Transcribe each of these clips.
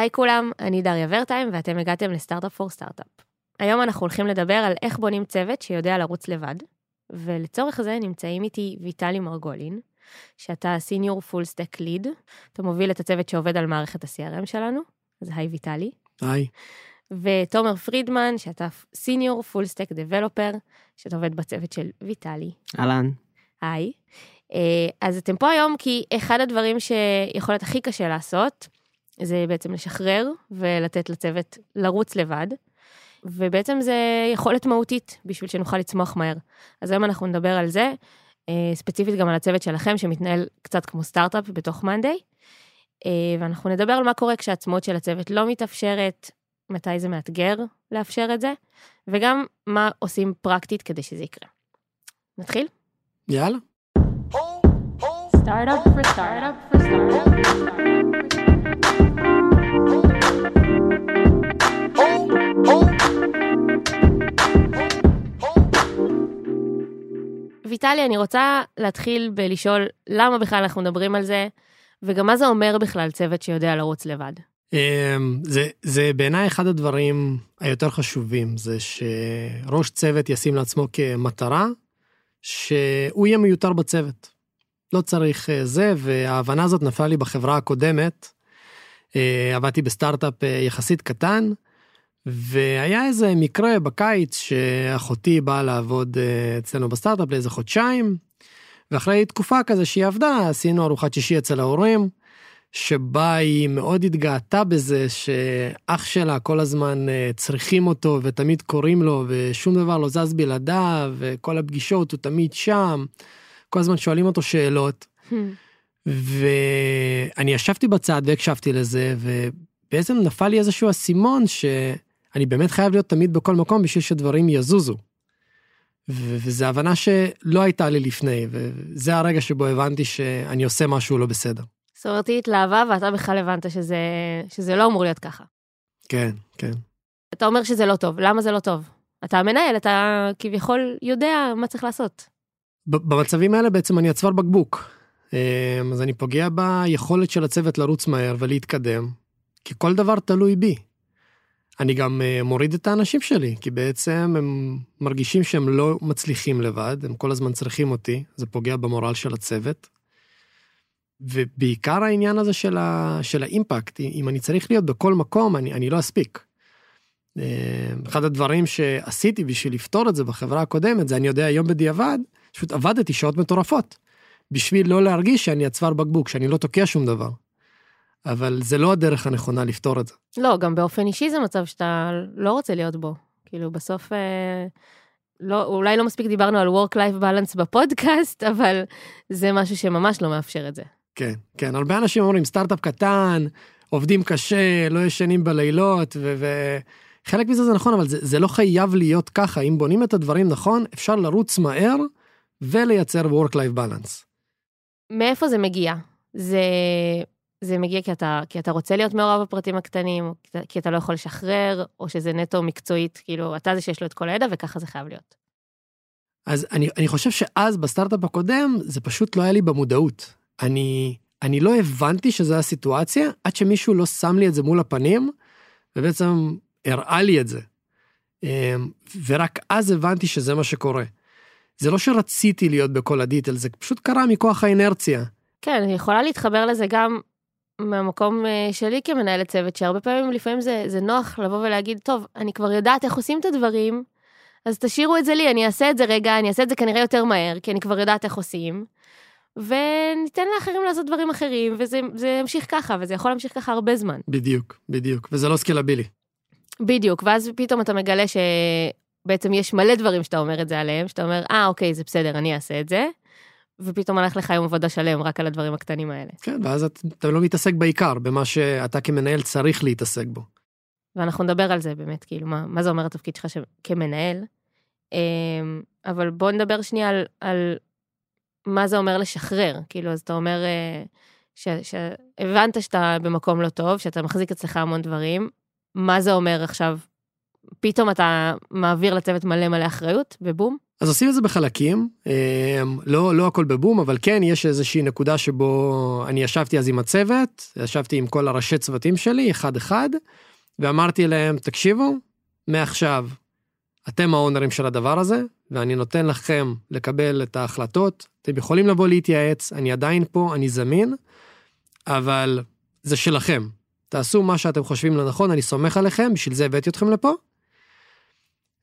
היי כולם, אני דריה ורטיים ואתם הגעתם ל Startup for Startup. היום אנחנו הולכים לדבר על איך בונים צוות שיודע לרוץ לבד, ולצורך זה נמצאים איתי ויטלי מרגולין, שאתה senior full stack lead, אתה מוביל את הצוות שעובד על מערכת ה-CRM שלנו, אז היי ויטלי. היי. ותומר פרידמן, שאתה senior full stack developer, שאתה עובד בצוות של ויטלי. אהלן. היי. אה, אז אתם פה היום כי אחד הדברים שיכול להיות הכי קשה לעשות, זה בעצם לשחרר ולתת לצוות לרוץ לבד. ובעצם זה יכולת מהותית בשביל שנוכל לצמוח מהר. אז היום אנחנו נדבר על זה, אה, ספציפית גם על הצוות שלכם שמתנהל קצת כמו סטארט-אפ בתוך מאנדיי. אה, ואנחנו נדבר על מה קורה כשהעצמאות של הצוות לא מתאפשרת, מתי זה מאתגר לאפשר את זה, וגם מה עושים פרקטית כדי שזה יקרה. נתחיל? יאללה. Startup for startup for startup. ויטלי, אני רוצה להתחיל בלשאול למה בכלל אנחנו מדברים על זה, וגם מה זה אומר בכלל צוות שיודע לרוץ לבד. אמ, זה, זה בעיניי אחד הדברים היותר חשובים, זה שראש צוות ישים לעצמו כמטרה, שהוא יהיה מיותר בצוות. לא צריך אה, זה, וההבנה הזאת נפלה לי בחברה הקודמת. אה, עבדתי בסטארט-אפ אה, יחסית קטן, והיה איזה מקרה בקיץ שאחותי באה לעבוד אצלנו בסטארט-אפ לאיזה חודשיים, ואחרי תקופה כזה שהיא עבדה, עשינו ארוחת שישי אצל ההורים, שבה היא מאוד התגאתה בזה שאח שלה כל הזמן צריכים אותו ותמיד קוראים לו ושום דבר לא זז בלעדיו וכל הפגישות הוא תמיד שם. כל הזמן שואלים אותו שאלות. ואני ישבתי בצד והקשבתי לזה ובעצם נפל לי איזשהו אסימון שאני באמת חייב להיות תמיד בכל מקום בשביל שדברים יזוזו. וזו הבנה שלא הייתה לי לפני וזה הרגע שבו הבנתי שאני עושה משהו לא בסדר. זאת אומרת, היא התלהבה ואתה בכלל הבנת שזה, שזה לא אמור להיות ככה. כן, כן. אתה אומר שזה לא טוב, למה זה לא טוב? אתה המנהל, אתה כביכול יודע מה צריך לעשות. במצבים האלה בעצם אני הצוואר בקבוק. אז אני פוגע ביכולת של הצוות לרוץ מהר ולהתקדם, כי כל דבר תלוי בי. אני גם מוריד את האנשים שלי, כי בעצם הם מרגישים שהם לא מצליחים לבד, הם כל הזמן צריכים אותי, זה פוגע במורל של הצוות. ובעיקר העניין הזה של, ה, של האימפקט, אם אני צריך להיות בכל מקום, אני, אני לא אספיק. אחד הדברים שעשיתי בשביל לפתור את זה בחברה הקודמת, זה אני יודע היום בדיעבד, פשוט עבדתי שעות מטורפות, בשביל לא להרגיש שאני הצוואר בקבוק, שאני לא תוקע שום דבר. אבל זה לא הדרך הנכונה לפתור את זה. לא, גם באופן אישי זה מצב שאתה לא רוצה להיות בו. כאילו, בסוף, אה, לא, אולי לא מספיק דיברנו על Work-Life Balance בפודקאסט, אבל זה משהו שממש לא מאפשר את זה. כן, כן, הרבה אנשים אומרים, סטארט-אפ קטן, עובדים קשה, לא ישנים בלילות, וחלק מזה זה נכון, אבל זה, זה לא חייב להיות ככה. אם בונים את הדברים נכון, אפשר לרוץ מהר ולייצר Work-Life Balance. מאיפה זה מגיע? זה, זה מגיע כי אתה, כי אתה רוצה להיות מעורב בפרטים הקטנים, כי אתה לא יכול לשחרר, או שזה נטו מקצועית, כאילו, אתה זה שיש לו את כל הידע, וככה זה חייב להיות. אז אני, אני חושב שאז בסטארט-אפ הקודם, זה פשוט לא היה לי במודעות. אני, אני לא הבנתי שזו הסיטואציה, עד שמישהו לא שם לי את זה מול הפנים, ובעצם הראה לי את זה. אמ, ורק אז הבנתי שזה מה שקורה. זה לא שרציתי להיות בכל הדיטל, זה פשוט קרה מכוח האינרציה. כן, אני יכולה להתחבר לזה גם מהמקום אה, שלי כמנהלת צוות, שהרבה פעמים, לפעמים זה, זה נוח לבוא ולהגיד, טוב, אני כבר יודעת איך עושים את הדברים, אז תשאירו את זה לי, אני אעשה את זה רגע, אני אעשה את זה כנראה יותר מהר, כי אני כבר יודעת איך עושים. וניתן לאחרים לעשות דברים אחרים, וזה ימשיך ככה, וזה יכול להמשיך ככה הרבה זמן. בדיוק, בדיוק, וזה לא סקלבילי. בדיוק, ואז פתאום אתה מגלה שבעצם יש מלא דברים שאתה אומר את זה עליהם, שאתה אומר, אה, אוקיי, זה בסדר, אני אעשה את זה, ופתאום הלך לך יום עבודה שלם רק על הדברים הקטנים האלה. כן, ואז אתה לא מתעסק בעיקר, במה שאתה כמנהל צריך להתעסק בו. ואנחנו נדבר על זה באמת, כאילו, מה, מה זה אומר התפקיד שלך כמנהל. אמ, אבל בוא נדבר שנייה על, על מה זה אומר לשחרר. כאילו, אז אתה אומר אה, שהבנת שאתה במקום לא טוב, שאתה מחזיק אצלך המון דברים, מה זה אומר עכשיו? פתאום אתה מעביר לצוות מלא מלא אחריות, ובום. אז עושים את זה בחלקים, אה, לא, לא הכל בבום, אבל כן, יש איזושהי נקודה שבו אני ישבתי אז עם הצוות, ישבתי עם כל הראשי צוותים שלי, אחד-אחד, ואמרתי להם, תקשיבו, מעכשיו, אתם האונרים של הדבר הזה, ואני נותן לכם לקבל את ההחלטות, אתם יכולים לבוא להתייעץ, אני עדיין פה, אני זמין, אבל זה שלכם. תעשו מה שאתם חושבים לנכון, אני סומך עליכם, בשביל זה הבאתי אתכם לפה.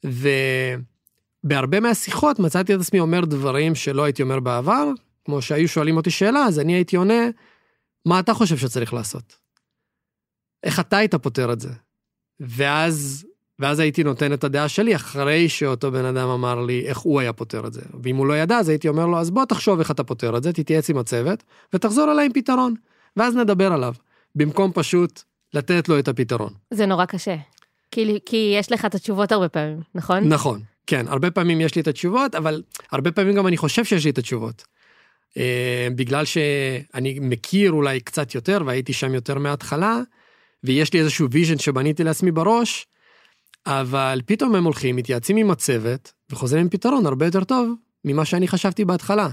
ובהרבה מהשיחות מצאתי את עצמי אומר דברים שלא הייתי אומר בעבר, כמו שהיו שואלים אותי שאלה, אז אני הייתי עונה, מה אתה חושב שצריך לעשות? איך אתה היית פותר את זה? ואז, ואז הייתי נותן את הדעה שלי אחרי שאותו בן אדם אמר לי איך הוא היה פותר את זה. ואם הוא לא ידע, אז הייתי אומר לו, אז בוא תחשוב איך אתה פותר את זה, תתייעץ עם הצוות, ותחזור אליי עם פתרון, ואז נדבר עליו, במקום פשוט לתת לו את הפתרון. זה נורא קשה. כי, כי יש לך את התשובות הרבה פעמים, נכון? נכון, כן, הרבה פעמים יש לי את התשובות, אבל הרבה פעמים גם אני חושב שיש לי את התשובות. אה, בגלל שאני מכיר אולי קצת יותר, והייתי שם יותר מההתחלה, ויש לי איזשהו vision שבניתי לעצמי בראש, אבל פתאום הם הולכים, מתייעצים עם הצוות, וחוזרים עם פתרון הרבה יותר טוב ממה שאני חשבתי בהתחלה.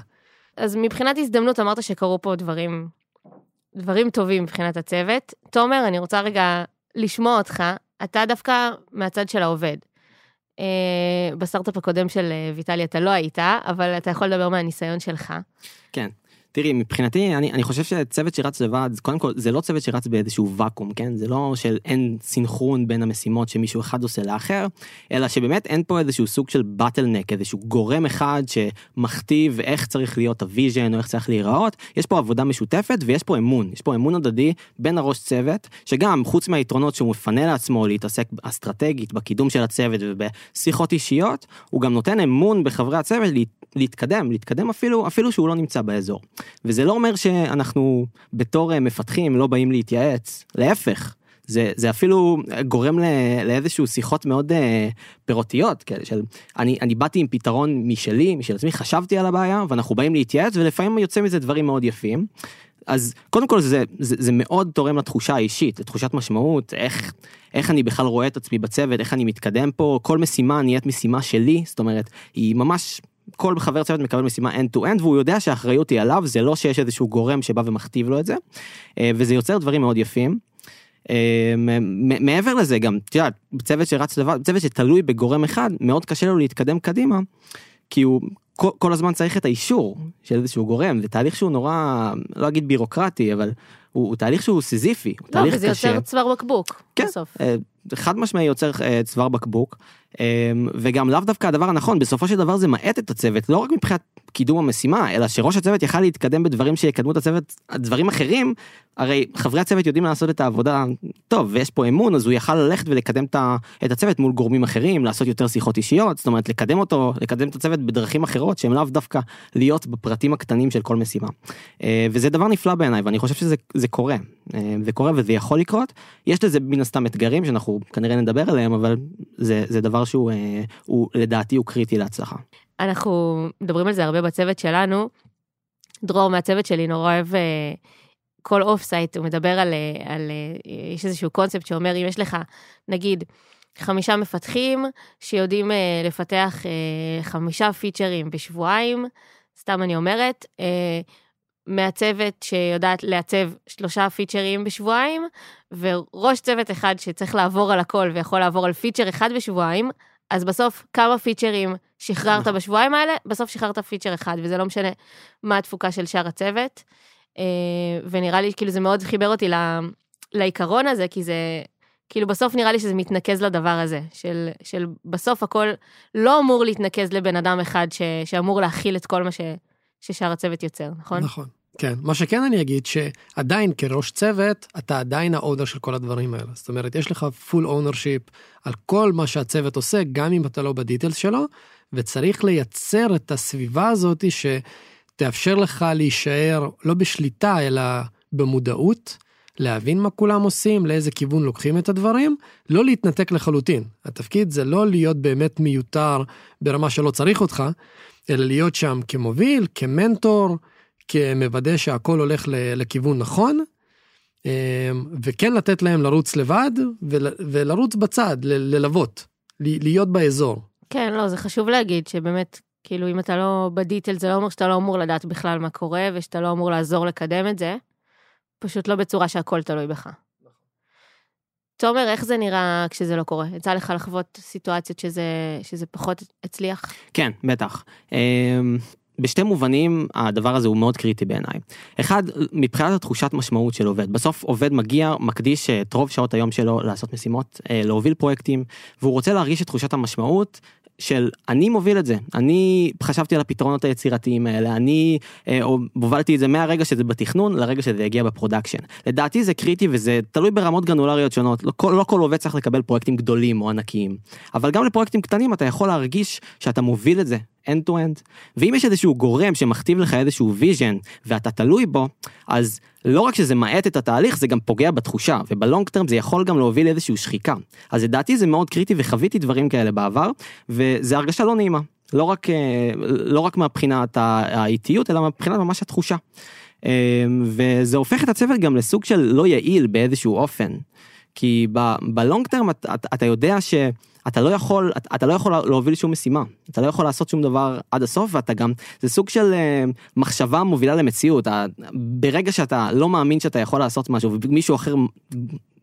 אז מבחינת הזדמנות אמרת שקרו פה דברים, דברים טובים מבחינת הצוות. תומר, אני רוצה רגע לשמוע אותך. אתה דווקא מהצד של העובד. אה, בסטארט-אפ הקודם של אה, ויטלי אתה לא היית, אבל אתה יכול לדבר מהניסיון שלך. כן. תראי, מבחינתי, אני, אני חושב שצוות שרץ לבד, קודם כל, זה לא צוות שרץ באיזשהו ואקום, כן? זה לא של אין סינכרון בין המשימות שמישהו אחד עושה לאחר, אלא שבאמת אין פה איזשהו סוג של bottleneck, איזשהו גורם אחד שמכתיב איך צריך להיות ה vision או איך צריך להיראות. יש פה עבודה משותפת ויש פה אמון, יש פה אמון הדדי בין הראש צוות, שגם חוץ מהיתרונות שהוא מפנה לעצמו להתעסק אסטרטגית בקידום של הצוות ובשיחות אישיות, הוא גם נותן אמון בחברי הצוות להתקדם, להתקדם אפילו, אפילו שהוא לא נמצא באזור. וזה לא אומר שאנחנו בתור אה, מפתחים לא באים להתייעץ, להפך. זה, זה אפילו גורם לאיזשהו שיחות מאוד uh, פירותיות, כאלה של אני, אני באתי עם פתרון משלי, משל עצמי, חשבתי על הבעיה, ואנחנו באים להתייעץ, ולפעמים יוצא מזה דברים מאוד יפים. אז קודם כל זה, זה, זה מאוד תורם לתחושה האישית, לתחושת משמעות, איך, איך אני בכלל רואה את עצמי בצוות, איך אני מתקדם פה, כל משימה נהיית משימה שלי, זאת אומרת, היא ממש כל חבר צוות מקבל משימה end to end והוא יודע שהאחריות היא עליו זה לא שיש איזשהו גורם שבא ומכתיב לו את זה אה, וזה יוצר דברים מאוד יפים. אה, מעבר לזה גם את יודעת צוות שרץ לבד צוות שתלוי בגורם אחד מאוד קשה לו להתקדם קדימה כי הוא כל, כל הזמן צריך את האישור של איזשהו גורם זה תהליך שהוא נורא לא אגיד בירוקרטי אבל הוא, הוא תהליך שהוא סיזיפי. הוא לא, תהליך וזה קשה. יוצר צוואר בקבוק כן, בסוף. אה, חד משמעי יוצר צוואר בקבוק וגם לאו דווקא הדבר הנכון בסופו של דבר זה מאט את הצוות לא רק מבחינת קידום המשימה אלא שראש הצוות יכל להתקדם בדברים שיקדמו את הצוות דברים אחרים הרי חברי הצוות יודעים לעשות את העבודה טוב ויש פה אמון אז הוא יכל ללכת ולקדם את הצוות מול גורמים אחרים לעשות יותר שיחות אישיות זאת אומרת לקדם אותו לקדם את הצוות בדרכים אחרות שהם לאו דווקא להיות בפרטים הקטנים של כל משימה וזה דבר נפלא בעיניי ואני חושב שזה קורה זה קורה וזה יכול לקרות יש לזה מן הסתם אתגרים שאנחנו כנראה נדבר עליהם אבל זה זה דבר שהוא הוא, לדעתי הוא קריטי להצלחה. אנחנו מדברים על זה הרבה בצוות שלנו. דרור מהצוות שלי נורא אוהב אה, כל off-site, הוא מדבר על, אה, על, אה, יש איזשהו קונספט שאומר אם יש לך נגיד חמישה מפתחים שיודעים לפתח חמישה פיצ'רים בשבועיים, סתם אני אומרת, מעצבת שיודעת לעצב שלושה פיצ'רים בשבועיים, וראש צוות אחד שצריך לעבור על הכל ויכול לעבור על פיצ'ר אחד בשבועיים, אז בסוף כמה פיצ'רים שחררת נכון. בשבועיים האלה, בסוף שחררת פיצ'ר אחד, וזה לא משנה מה התפוקה של שאר הצוות. אה, ונראה לי כאילו זה מאוד חיבר אותי לעיקרון הזה, כי זה, כאילו בסוף נראה לי שזה מתנקז לדבר הזה, של, של בסוף הכל לא אמור להתנקז לבן אדם אחד ש, שאמור להכיל את כל מה ש, ששאר הצוות יוצר, נכון? נכון. כן, מה שכן אני אגיד שעדיין כראש צוות אתה עדיין האונר של כל הדברים האלה. זאת אומרת יש לך full ownership על כל מה שהצוות עושה גם אם אתה לא בדיטלס שלו וצריך לייצר את הסביבה הזאת שתאפשר לך להישאר לא בשליטה אלא במודעות. להבין מה כולם עושים, לאיזה כיוון לוקחים את הדברים, לא להתנתק לחלוטין. התפקיד זה לא להיות באמת מיותר ברמה שלא צריך אותך, אלא להיות שם כמוביל, כמנטור, כמוודא שהכל הולך לכיוון נכון, אמ, וכן לתת להם לרוץ לבד ולרוץ בצד, ללוות, להיות באזור. כן, לא, זה חשוב להגיד שבאמת כאילו, אם אתה לא בדיטל, זה לא אומר שאתה לא אמור לדעת בכלל מה קורה, ושאתה לא אמור לעזור לקדם את זה, פשוט לא בצורה שהכל תלוי בך. תומר, איך זה נראה כשזה לא קורה? יצא לך לחוות סיטואציות שזה, שזה פחות הצליח? כן, בטח. אמ, בשתי מובנים הדבר הזה הוא מאוד קריטי בעיניי. אחד, מבחינת התחושת משמעות של עובד. בסוף עובד מגיע, מקדיש את רוב שעות היום שלו לעשות משימות, אה, להוביל פרויקטים, והוא רוצה להרגיש את תחושת המשמעות של אני מוביל את זה, אני חשבתי על הפתרונות היצירתיים האלה, אני אה, הובלתי את זה מהרגע שזה בתכנון לרגע שזה יגיע ב production. לדעתי זה קריטי וזה תלוי ברמות גרנולריות שונות, לא כל, לא כל עובד צריך לקבל פרויקטים גדולים או ענקיים, אבל גם לפרויקטים קטנים אתה יכול להרגיש שאתה מוביל את זה end to end. ואם יש איזשהו גורם שמכתיב לך איזשהו vision ואתה תלוי בו, אז לא רק שזה מאט את התהליך, זה גם פוגע בתחושה, ובלונג טרם זה יכול גם להוביל לאיזושהי שחיקה. אז לדעתי זה מאוד קריטי וחוויתי דברים כאלה בעבר, וזה הרגשה לא נעימה. לא רק, אה, לא רק מהבחינת האיטיות, אלא מבחינת ממש התחושה. אה, וזה הופך את הצוות גם לסוג של לא יעיל באיזשהו אופן. כי ב long term אתה יודע ש... אתה לא יכול, אתה, אתה לא יכול להוביל שום משימה, אתה לא יכול לעשות שום דבר עד הסוף, ואתה גם, זה סוג של אה, מחשבה מובילה למציאות, אתה, ברגע שאתה לא מאמין שאתה יכול לעשות משהו, ומישהו אחר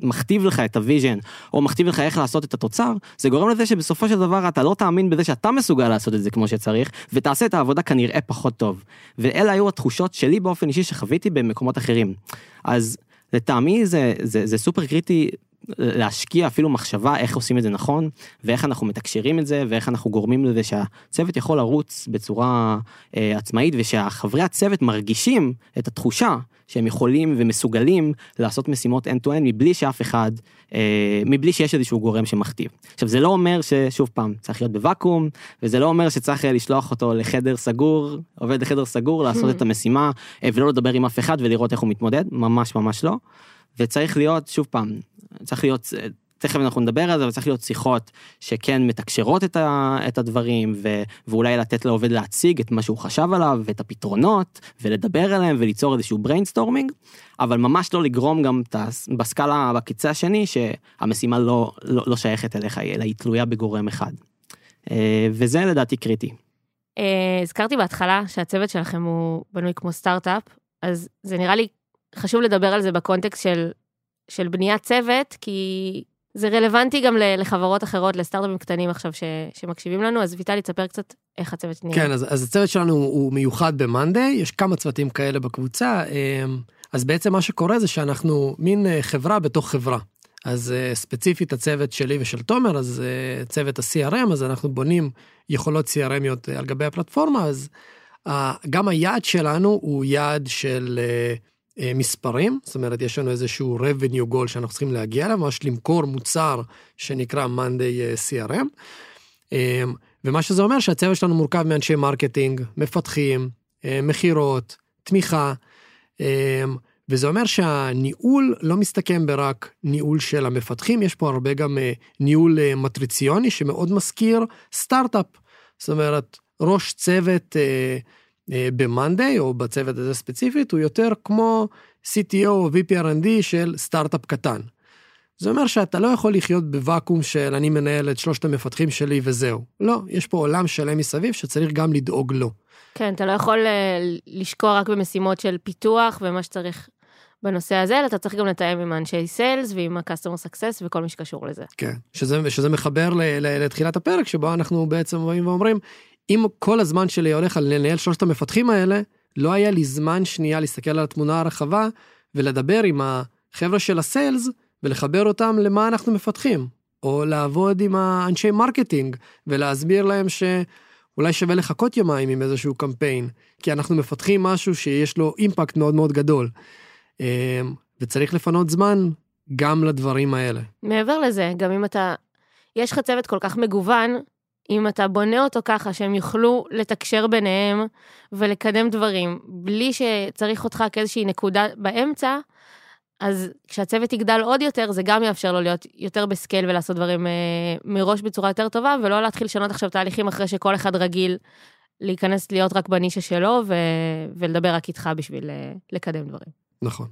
מכתיב לך את ה vision, או מכתיב לך איך לעשות את התוצר, זה גורם לזה שבסופו של דבר אתה לא תאמין בזה שאתה מסוגל לעשות את זה כמו שצריך, ותעשה את העבודה כנראה פחות טוב. ואלה היו התחושות שלי באופן אישי שחוויתי במקומות אחרים. אז לטעמי זה, זה, זה סופר קריטי להשקיע אפילו מחשבה איך עושים את זה נכון, ואיך אנחנו מתקשרים את זה, ואיך אנחנו גורמים לזה שהצוות יכול לרוץ בצורה אה, עצמאית, ושהחברי הצוות מרגישים את התחושה שהם יכולים ומסוגלים לעשות משימות end to end מבלי שאף אחד, אה, מבלי שיש איזשהו גורם שמכתיב. עכשיו זה לא אומר ששוב פעם צריך להיות בוואקום, וזה לא אומר שצריך אה, לשלוח אותו לחדר סגור, עובד לחדר סגור, לעשות את המשימה, אה, ולא לדבר עם אף אחד ולראות איך הוא מתמודד, ממש ממש לא. וצריך להיות שוב פעם צריך להיות, תכף אנחנו נדבר על זה, אבל צריך להיות שיחות שכן מתקשרות את, ה, את הדברים, ו, ואולי לתת לעובד להציג את מה שהוא חשב עליו, ואת הפתרונות, ולדבר עליהם, וליצור איזשהו brainstorming, אבל ממש לא לגרום גם בסקאלה, בקצה השני, שהמשימה לא, לא, לא שייכת אליך, אלא היא תלויה בגורם אחד. אה, וזה לדעתי קריטי. אה, הזכרתי בהתחלה שהצוות שלכם הוא בנוי כמו סטארט-אפ, אז זה נראה לי חשוב לדבר על זה בקונטקסט של של בניית צוות, כי זה רלוונטי גם לחברות אחרות, לסטארט-אפים קטנים עכשיו ש, שמקשיבים לנו, אז ויטלי, תספר קצת איך הצוות נראה. כן, אז, אז הצוות שלנו הוא מיוחד ב-Monday, יש כמה צוותים כאלה בקבוצה, אמ, אז בעצם מה שקורה זה שאנחנו מין אה, חברה בתוך חברה. אז אה, ספציפית הצוות שלי ושל תומר, אז אה, צוות ה-CRM, אז אנחנו בונים יכולות CRMיות על גבי הפלטפורמה, אז גם היעד שלנו הוא יעד של מספרים, זאת אומרת, יש לנו איזשהו revenue goal שאנחנו צריכים להגיע אליו, ממש למכור מוצר שנקרא Monday אה, CRM. אה, ומה שזה אומר שהצוות שלנו מורכב מאנשי marketing, מפתחים, מכירות, תמיכה, וזה אומר שהניהול לא מסתכם ברק ניהול של המפתחים, יש פה הרבה גם ניהול מטריציוני שמאוד מזכיר סטארט-אפ. זאת אומרת, ראש צוות אה, ב-Monday או בצוות הזה ספציפית הוא יותר כמו CTO או VPRND של סטארט-אפ קטן. זה אומר שאתה לא יכול לחיות בוואקום של אני מנהל את שלושת המפתחים שלי וזהו. לא, יש פה עולם שלם מסביב שצריך גם לדאוג לו. כן, אתה לא יכול אה, לשקוע רק במשימות של פיתוח ומה שצריך בנושא הזה, אלא אתה צריך גם לתאם עם אנשי sales ועם ה-customer success וכל מי שקשור לזה. כן, שזה, שזה מחבר ל, ל, לתחילת הפרק, שבו אנחנו בעצם באים ואומרים, אם כל הזמן שלי הולך על לנהל שלושת המפתחים האלה, לא היה לי זמן שנייה להסתכל על התמונה הרחבה ולדבר עם החבר'ה של ה sales ולחבר אותם למה אנחנו מפתחים, או לעבוד עם האנשי marketing ולהסביר להם שאולי שווה לחכות יומיים עם איזשהו קמפיין, כי אנחנו מפתחים משהו שיש לו אימפקט מאוד מאוד גדול. אמ, וצריך לפנות זמן גם לדברים האלה. מעבר לזה, גם אם אתה, יש לך צוות כל כך מגוון, אם אתה בונה אותו ככה שהם יוכלו לתקשר ביניהם ולקדם דברים, בלי שצריך אותך כאיזושהי נקודה באמצע, אז כשהצוות יגדל עוד יותר, זה גם יאפשר לו להיות יותר בסקייל ולעשות דברים אה, מראש בצורה יותר טובה, ולא להתחיל לשנות עכשיו תהליכים אחרי שכל אחד רגיל להיכנס להיות רק בנישה שלו ו- ולדבר רק איתך בשביל אה, לקדם דברים. נכון.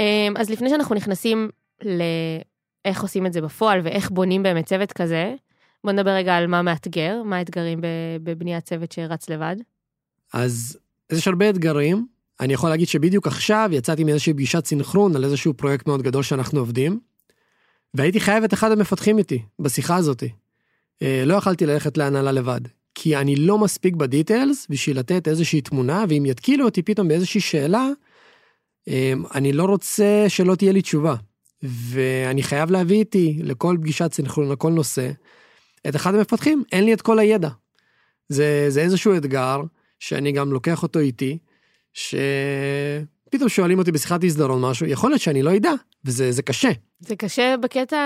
אה, אז לפני שאנחנו נכנסים ל... איך עושים את זה בפועל ואיך בונים באמת צוות כזה, בוא נדבר רגע על מה מאתגר, מה האתגרים בבניית צוות שרץ לבד. אז יש הרבה אתגרים. אני יכול להגיד שבדיוק עכשיו יצאתי מאיזושהי פגישת סינכרון על איזשהו פרויקט מאוד גדול שאנחנו עובדים, והייתי חייב את אחד המפתחים איתי בשיחה הזאתי. אה, לא יכלתי ללכת להנהלה לבד, כי אני לא מספיק בדיטיילס בשביל לתת איזושהי תמונה, ואם יתקילו אותי פתאום באיזושהי שאלה, אה, אני לא רוצה שלא תהיה לי תשובה. ואני חייב להביא איתי לכל פגישת סינכרון, לכל נושא, את אחד המפתחים, אין לי את כל הידע. זה, זה איזשהו אתגר שאני גם לוקח אותו איתי, שפתאום שואלים אותי בשיחת מסדרון משהו, יכול להיות שאני לא אדע, וזה קשה. זה קשה בקטע,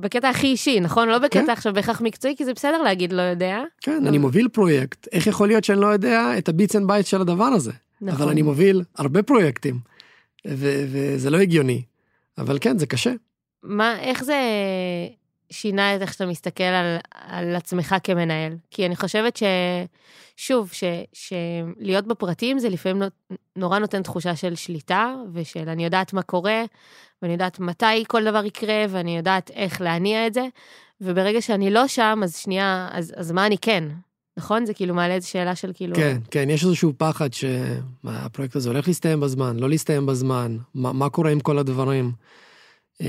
בקטע הכי אישי, נכון? לא בקטע כן. עכשיו בהכרח מקצועי, כי זה בסדר להגיד לא יודע. כן, אבל... אני מוביל פרויקט, איך יכול להיות שאני לא יודע את ה bits and bytes של הדבר הזה? נכון. אבל אני מוביל הרבה פרויקטים, ו- וזה לא הגיוני. אבל כן, זה קשה. מה, איך זה שינה את איך שאתה מסתכל על, על עצמך כמנהל? כי אני חושבת ש... שוב, ש, שלהיות בפרטים זה לפעמים נורא נותן תחושה של שליטה, ושל אני יודעת מה קורה, ואני יודעת מתי כל דבר יקרה, ואני יודעת איך להניע את זה, וברגע שאני לא שם, אז שנייה, אז, אז מה אני כן? נכון? זה כאילו מעלה איזו שאלה של כאילו... כן, כן, יש איזשהו פחד שהפרויקט הזה הולך להסתיים בזמן, לא להסתיים בזמן, מה, מה קורה עם כל הדברים. אמ,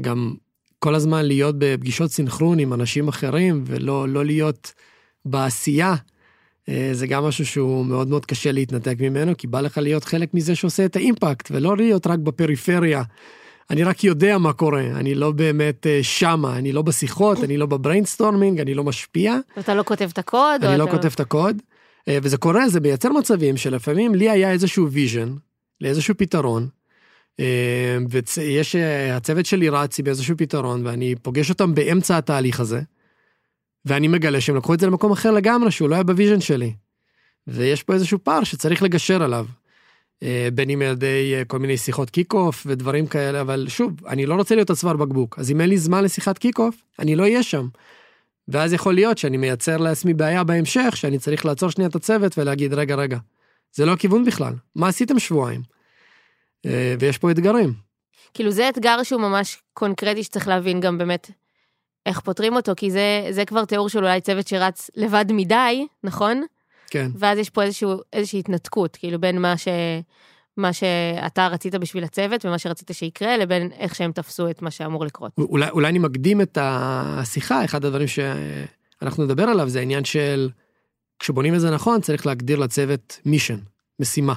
גם כל הזמן להיות בפגישות סינכרון עם אנשים אחרים ולא לא להיות בעשייה, אה, זה גם משהו שהוא מאוד מאוד קשה להתנתק ממנו, כי בא לך להיות חלק מזה שעושה את ה impact, ולא להיות רק בפריפריה. אני רק יודע מה קורה, אני לא באמת אה, שמה, אני לא בשיחות, אני לא ב brainstorming, אני לא משפיע. אתה לא כותב את הקוד? אני לא אתה... כותב את הקוד, אה, וזה קורה, זה מייצר מצבים שלפעמים לי היה איזשהו vision לאיזשהו פתרון, ויש, הצוות שלי רץ באיזשהו פתרון, ואני פוגש אותם באמצע התהליך הזה. ואני מגלה שהם לקחו את זה למקום אחר לגמרי, שהוא לא היה ב vision שלי. ויש פה איזשהו פער שצריך לגשר עליו. אה, בין אם על ידי אה, כל מיני שיחות kick-off ודברים כאלה, אבל שוב, אני לא רוצה להיות הצוואר בקבוק, אז אם אין לי זמן לשיחת kick-off, אני לא אהיה שם. ואז יכול להיות שאני מייצר לעצמי בעיה בהמשך, שאני צריך לעצור שנייה את הצוות ולהגיד, רגע, רגע, זה לא הכיוון בכלל, מה עשיתם שבועיים? אה, ויש פה אתגרים. כאילו זה אתגר שהוא ממש קונקרטי שצריך להבין גם באמת איך פותרים אותו, כי זה, זה כבר תיאור של אולי צוות שרץ לבד מדי, נכון? כן. ואז יש פה איזשהו, איזושהי התנתקות, כאילו בין מה, ש, מה שאתה רצית בשביל הצוות ומה שרצית שיקרה, לבין איך שהם תפסו את מה שאמור לקרות. אולי, אולי אני מקדים את השיחה, אחד הדברים שאנחנו נדבר עליו זה העניין של, כשבונים את זה נכון, צריך להגדיר לצוות מישן, משימה.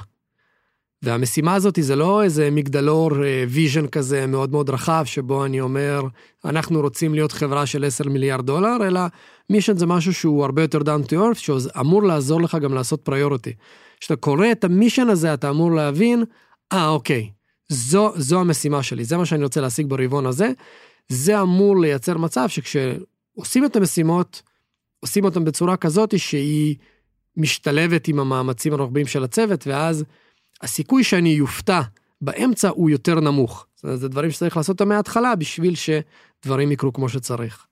והמשימה הזאת זה לא איזה מגדלור vision אה, כזה מאוד מאוד רחב, שבו אני אומר, אנחנו רוצים להיות חברה של 10 מיליארד דולר, אלא mission זה משהו שהוא הרבה יותר down to earth, שאמור לעזור לך גם לעשות priority. כשאתה קורא את ה mission הזה, אתה אמור להבין, אה, אוקיי, זו, זו המשימה שלי, זה מה שאני רוצה להשיג ברבעון הזה. זה אמור לייצר מצב שכשעושים את המשימות, עושים אותן בצורה כזאת שהיא משתלבת עם המאמצים הרוחביים של הצוות, ואז הסיכוי שאני יופתע באמצע הוא יותר נמוך. זה דברים שצריך לעשות אותם מההתחלה בשביל שדברים יקרו כמו שצריך.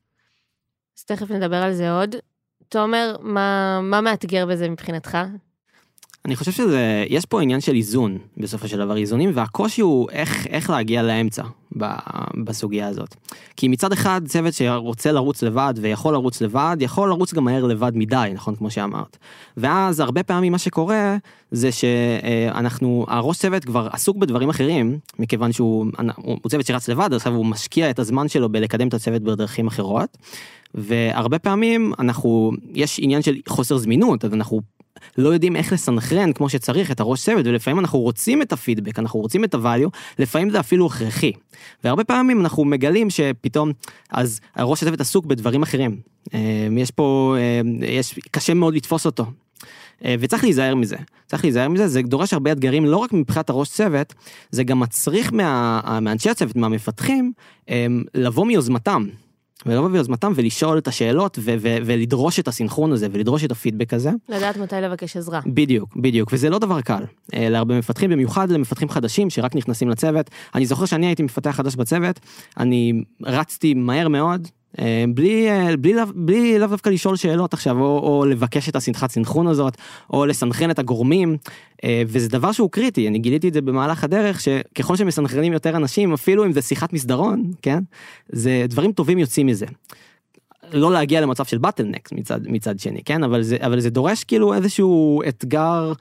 אז תכף נדבר על זה עוד. תומר, מה, מה מאתגר בזה מבחינתך? אני חושב שזה, יש פה עניין של איזון בסופו של דבר, איזונים, והקושי הוא איך, איך להגיע לאמצע בסוגיה הזאת. כי מצד אחד צוות שרוצה לרוץ לבד ויכול לרוץ לבד, יכול לרוץ גם מהר לבד מדי, נכון? כמו שאמרת. ואז הרבה פעמים מה שקורה זה שאנחנו, הראש צוות כבר עסוק בדברים אחרים, מכיוון שהוא הוא צוות שרץ לבד, עכשיו הוא משקיע את הזמן שלו בלקדם את הצוות בדרכים אחרות. והרבה פעמים אנחנו, יש עניין של חוסר זמינות, אז אנחנו לא יודעים איך לסנכרן כמו שצריך את הראש צוות, ולפעמים אנחנו רוצים את הפידבק, אנחנו רוצים את הvalue, לפעמים זה אפילו הכרחי. והרבה פעמים אנחנו מגלים שפתאום, אז הראש הצוות עסוק בדברים אחרים. אה, יש פה, אה, יש, קשה מאוד לתפוס אותו. אה, וצריך להיזהר מזה, צריך להיזהר מזה, זה דורש הרבה אתגרים לא רק מבחינת הראש צוות, זה גם מצריך מה, מאנשי הצוות, מהמפתחים, לבוא מיוזמתם. ולבוא ביוזמתם ולשאול את השאלות ו- ו- ולדרוש את הסינכרון הזה ולדרוש את הפידבק הזה. לדעת מתי לבקש עזרה. בדיוק, בדיוק, וזה לא דבר קל. אה, להרבה מפתחים, במיוחד למפתחים חדשים שרק נכנסים לצוות. אני זוכר שאני הייתי מפתח חדש בצוות, אני רצתי מהר מאוד, בלי, אה, בלי, בלי לאו דווקא לשאול שאלות עכשיו, או, או לבקש את השמחת סינכרון הזאת, או לסנכרן את הגורמים, אה, וזה דבר שהוא קריטי, אני גיליתי את זה במהלך הדרך, שככל שמסנכרנים יותר אנשים, אפילו אם זה שיחת מסדרון, כן, זה דברים טובים יוצאים מזה. לא להגיע למצב של בטלנקס מצד, מצד שני, כן? אבל זה, אבל זה דורש כאילו איזשהו אתגר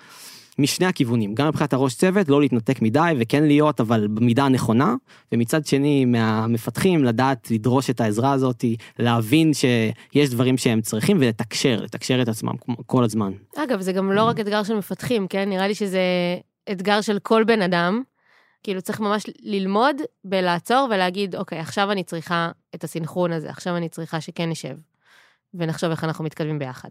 משני הכיוונים, גם מבחינת הראש צוות, לא להתנתק מדי וכן להיות, אבל במידה הנכונה, ומצד שני מהמפתחים לדעת לדרוש את העזרה הזאת, להבין שיש דברים שהם צריכים ולתקשר, לתקשר את עצמם כל הזמן. אגב, זה גם לא רק אתגר של מפתחים, כן? נראה לי שזה אתגר של כל בן אדם. כאילו צריך ממש ללמוד בלעצור ולהגיד, אוקיי, עכשיו אני צריכה את הסינכרון הזה, עכשיו אני צריכה שכן נשב, ונחשוב איך אנחנו מתקדמים ביחד.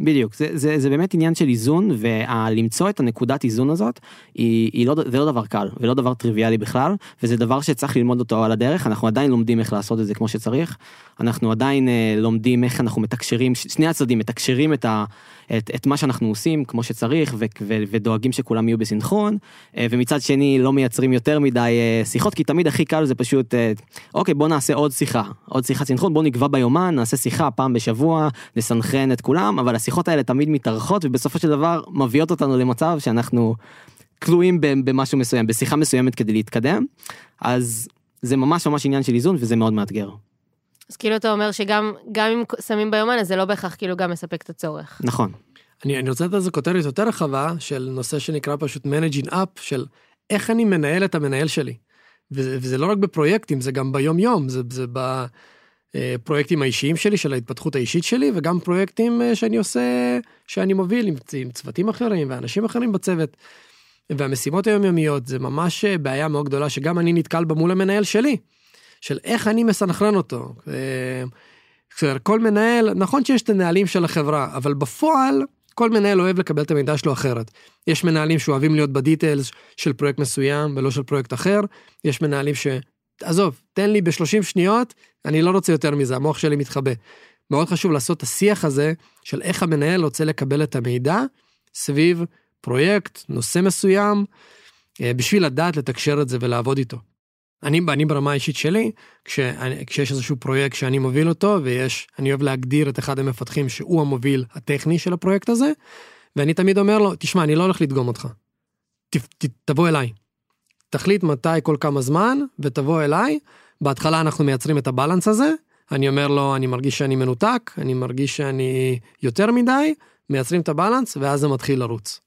בדיוק, זה, זה, זה באמת עניין של איזון, ולמצוא את הנקודת איזון הזאת, היא, היא לא, זה לא דבר קל, ולא דבר טריוויאלי בכלל, וזה דבר שצריך ללמוד אותו על הדרך, אנחנו עדיין לומדים איך לעשות את זה כמו שצריך, אנחנו עדיין אה, לומדים איך אנחנו מתקשרים, שני הצדדים מתקשרים את, ה, את, את מה שאנחנו עושים כמו שצריך, ו, ו, ודואגים שכולם יהיו בסינכרון, אה, ומצד שני לא מייצרים יותר מדי אה, שיחות, כי תמיד הכי קל זה פשוט, אה, אוקיי, בוא נעשה עוד שיחה, עוד שיחת סינכרון, בוא נקבע ביומן, נעשה שיחה פעם בשבוע, נסנכרן את כולם, אבל השיחות האלה תמיד מתארכות ובסופו של דבר מביאות אותנו למצב שאנחנו תלויים במשהו מסוים, בשיחה מסוימת כדי להתקדם, אז זה ממש ממש עניין של איזון וזה מאוד מאתגר. אז כאילו אתה אומר שגם אם שמים ביומן אז זה לא בהכרח כאילו גם מספק את הצורך. נכון. אני, אני רוצה לתת לזה כותרת יותר רחבה של נושא שנקרא פשוט managing up של איך אני מנהל את המנהל שלי. וזה, וזה לא רק בפרויקטים זה גם ביום יום זה, זה ב... פרויקטים האישיים שלי, של ההתפתחות האישית שלי, וגם פרויקטים אה, שאני עושה, שאני מוביל עם, עם צוותים אחרים ואנשים אחרים בצוות. והמשימות היומיומיות זה ממש אה, בעיה מאוד גדולה שגם אני נתקל בה מול המנהל שלי, של איך אני מסנכרן אותו. אה, כל מנהל, נכון שיש את הנהלים של החברה, אבל בפועל כל מנהל אוהב לקבל את המידע שלו אחרת. יש מנהלים שאוהבים להיות בדיטיילס של פרויקט מסוים ולא של פרויקט אחר, יש מנהלים ש... עזוב, תן לי ב-30 שניות, אני לא רוצה יותר מזה, המוח שלי מתחבא. מאוד חשוב לעשות את השיח הזה של איך המנהל רוצה לקבל את המידע סביב פרויקט, נושא מסוים, אה, בשביל לדעת לתקשר את זה ולעבוד איתו. אני, אני ברמה האישית שלי, כשאני, כשיש איזשהו פרויקט שאני מוביל אותו, ויש, אני אוהב להגדיר את אחד המפתחים שהוא המוביל הטכני של הפרויקט הזה, ואני תמיד אומר לו, תשמע, אני לא הולך לדגום אותך. ת, ת, תבוא אליי. תחליט מתי כל כמה זמן ותבוא אליי. בהתחלה אנחנו מייצרים את הבלנס הזה, אני אומר לו, אני מרגיש שאני מנותק, אני מרגיש שאני יותר מדי, מייצרים את הבלנס ואז זה מתחיל לרוץ.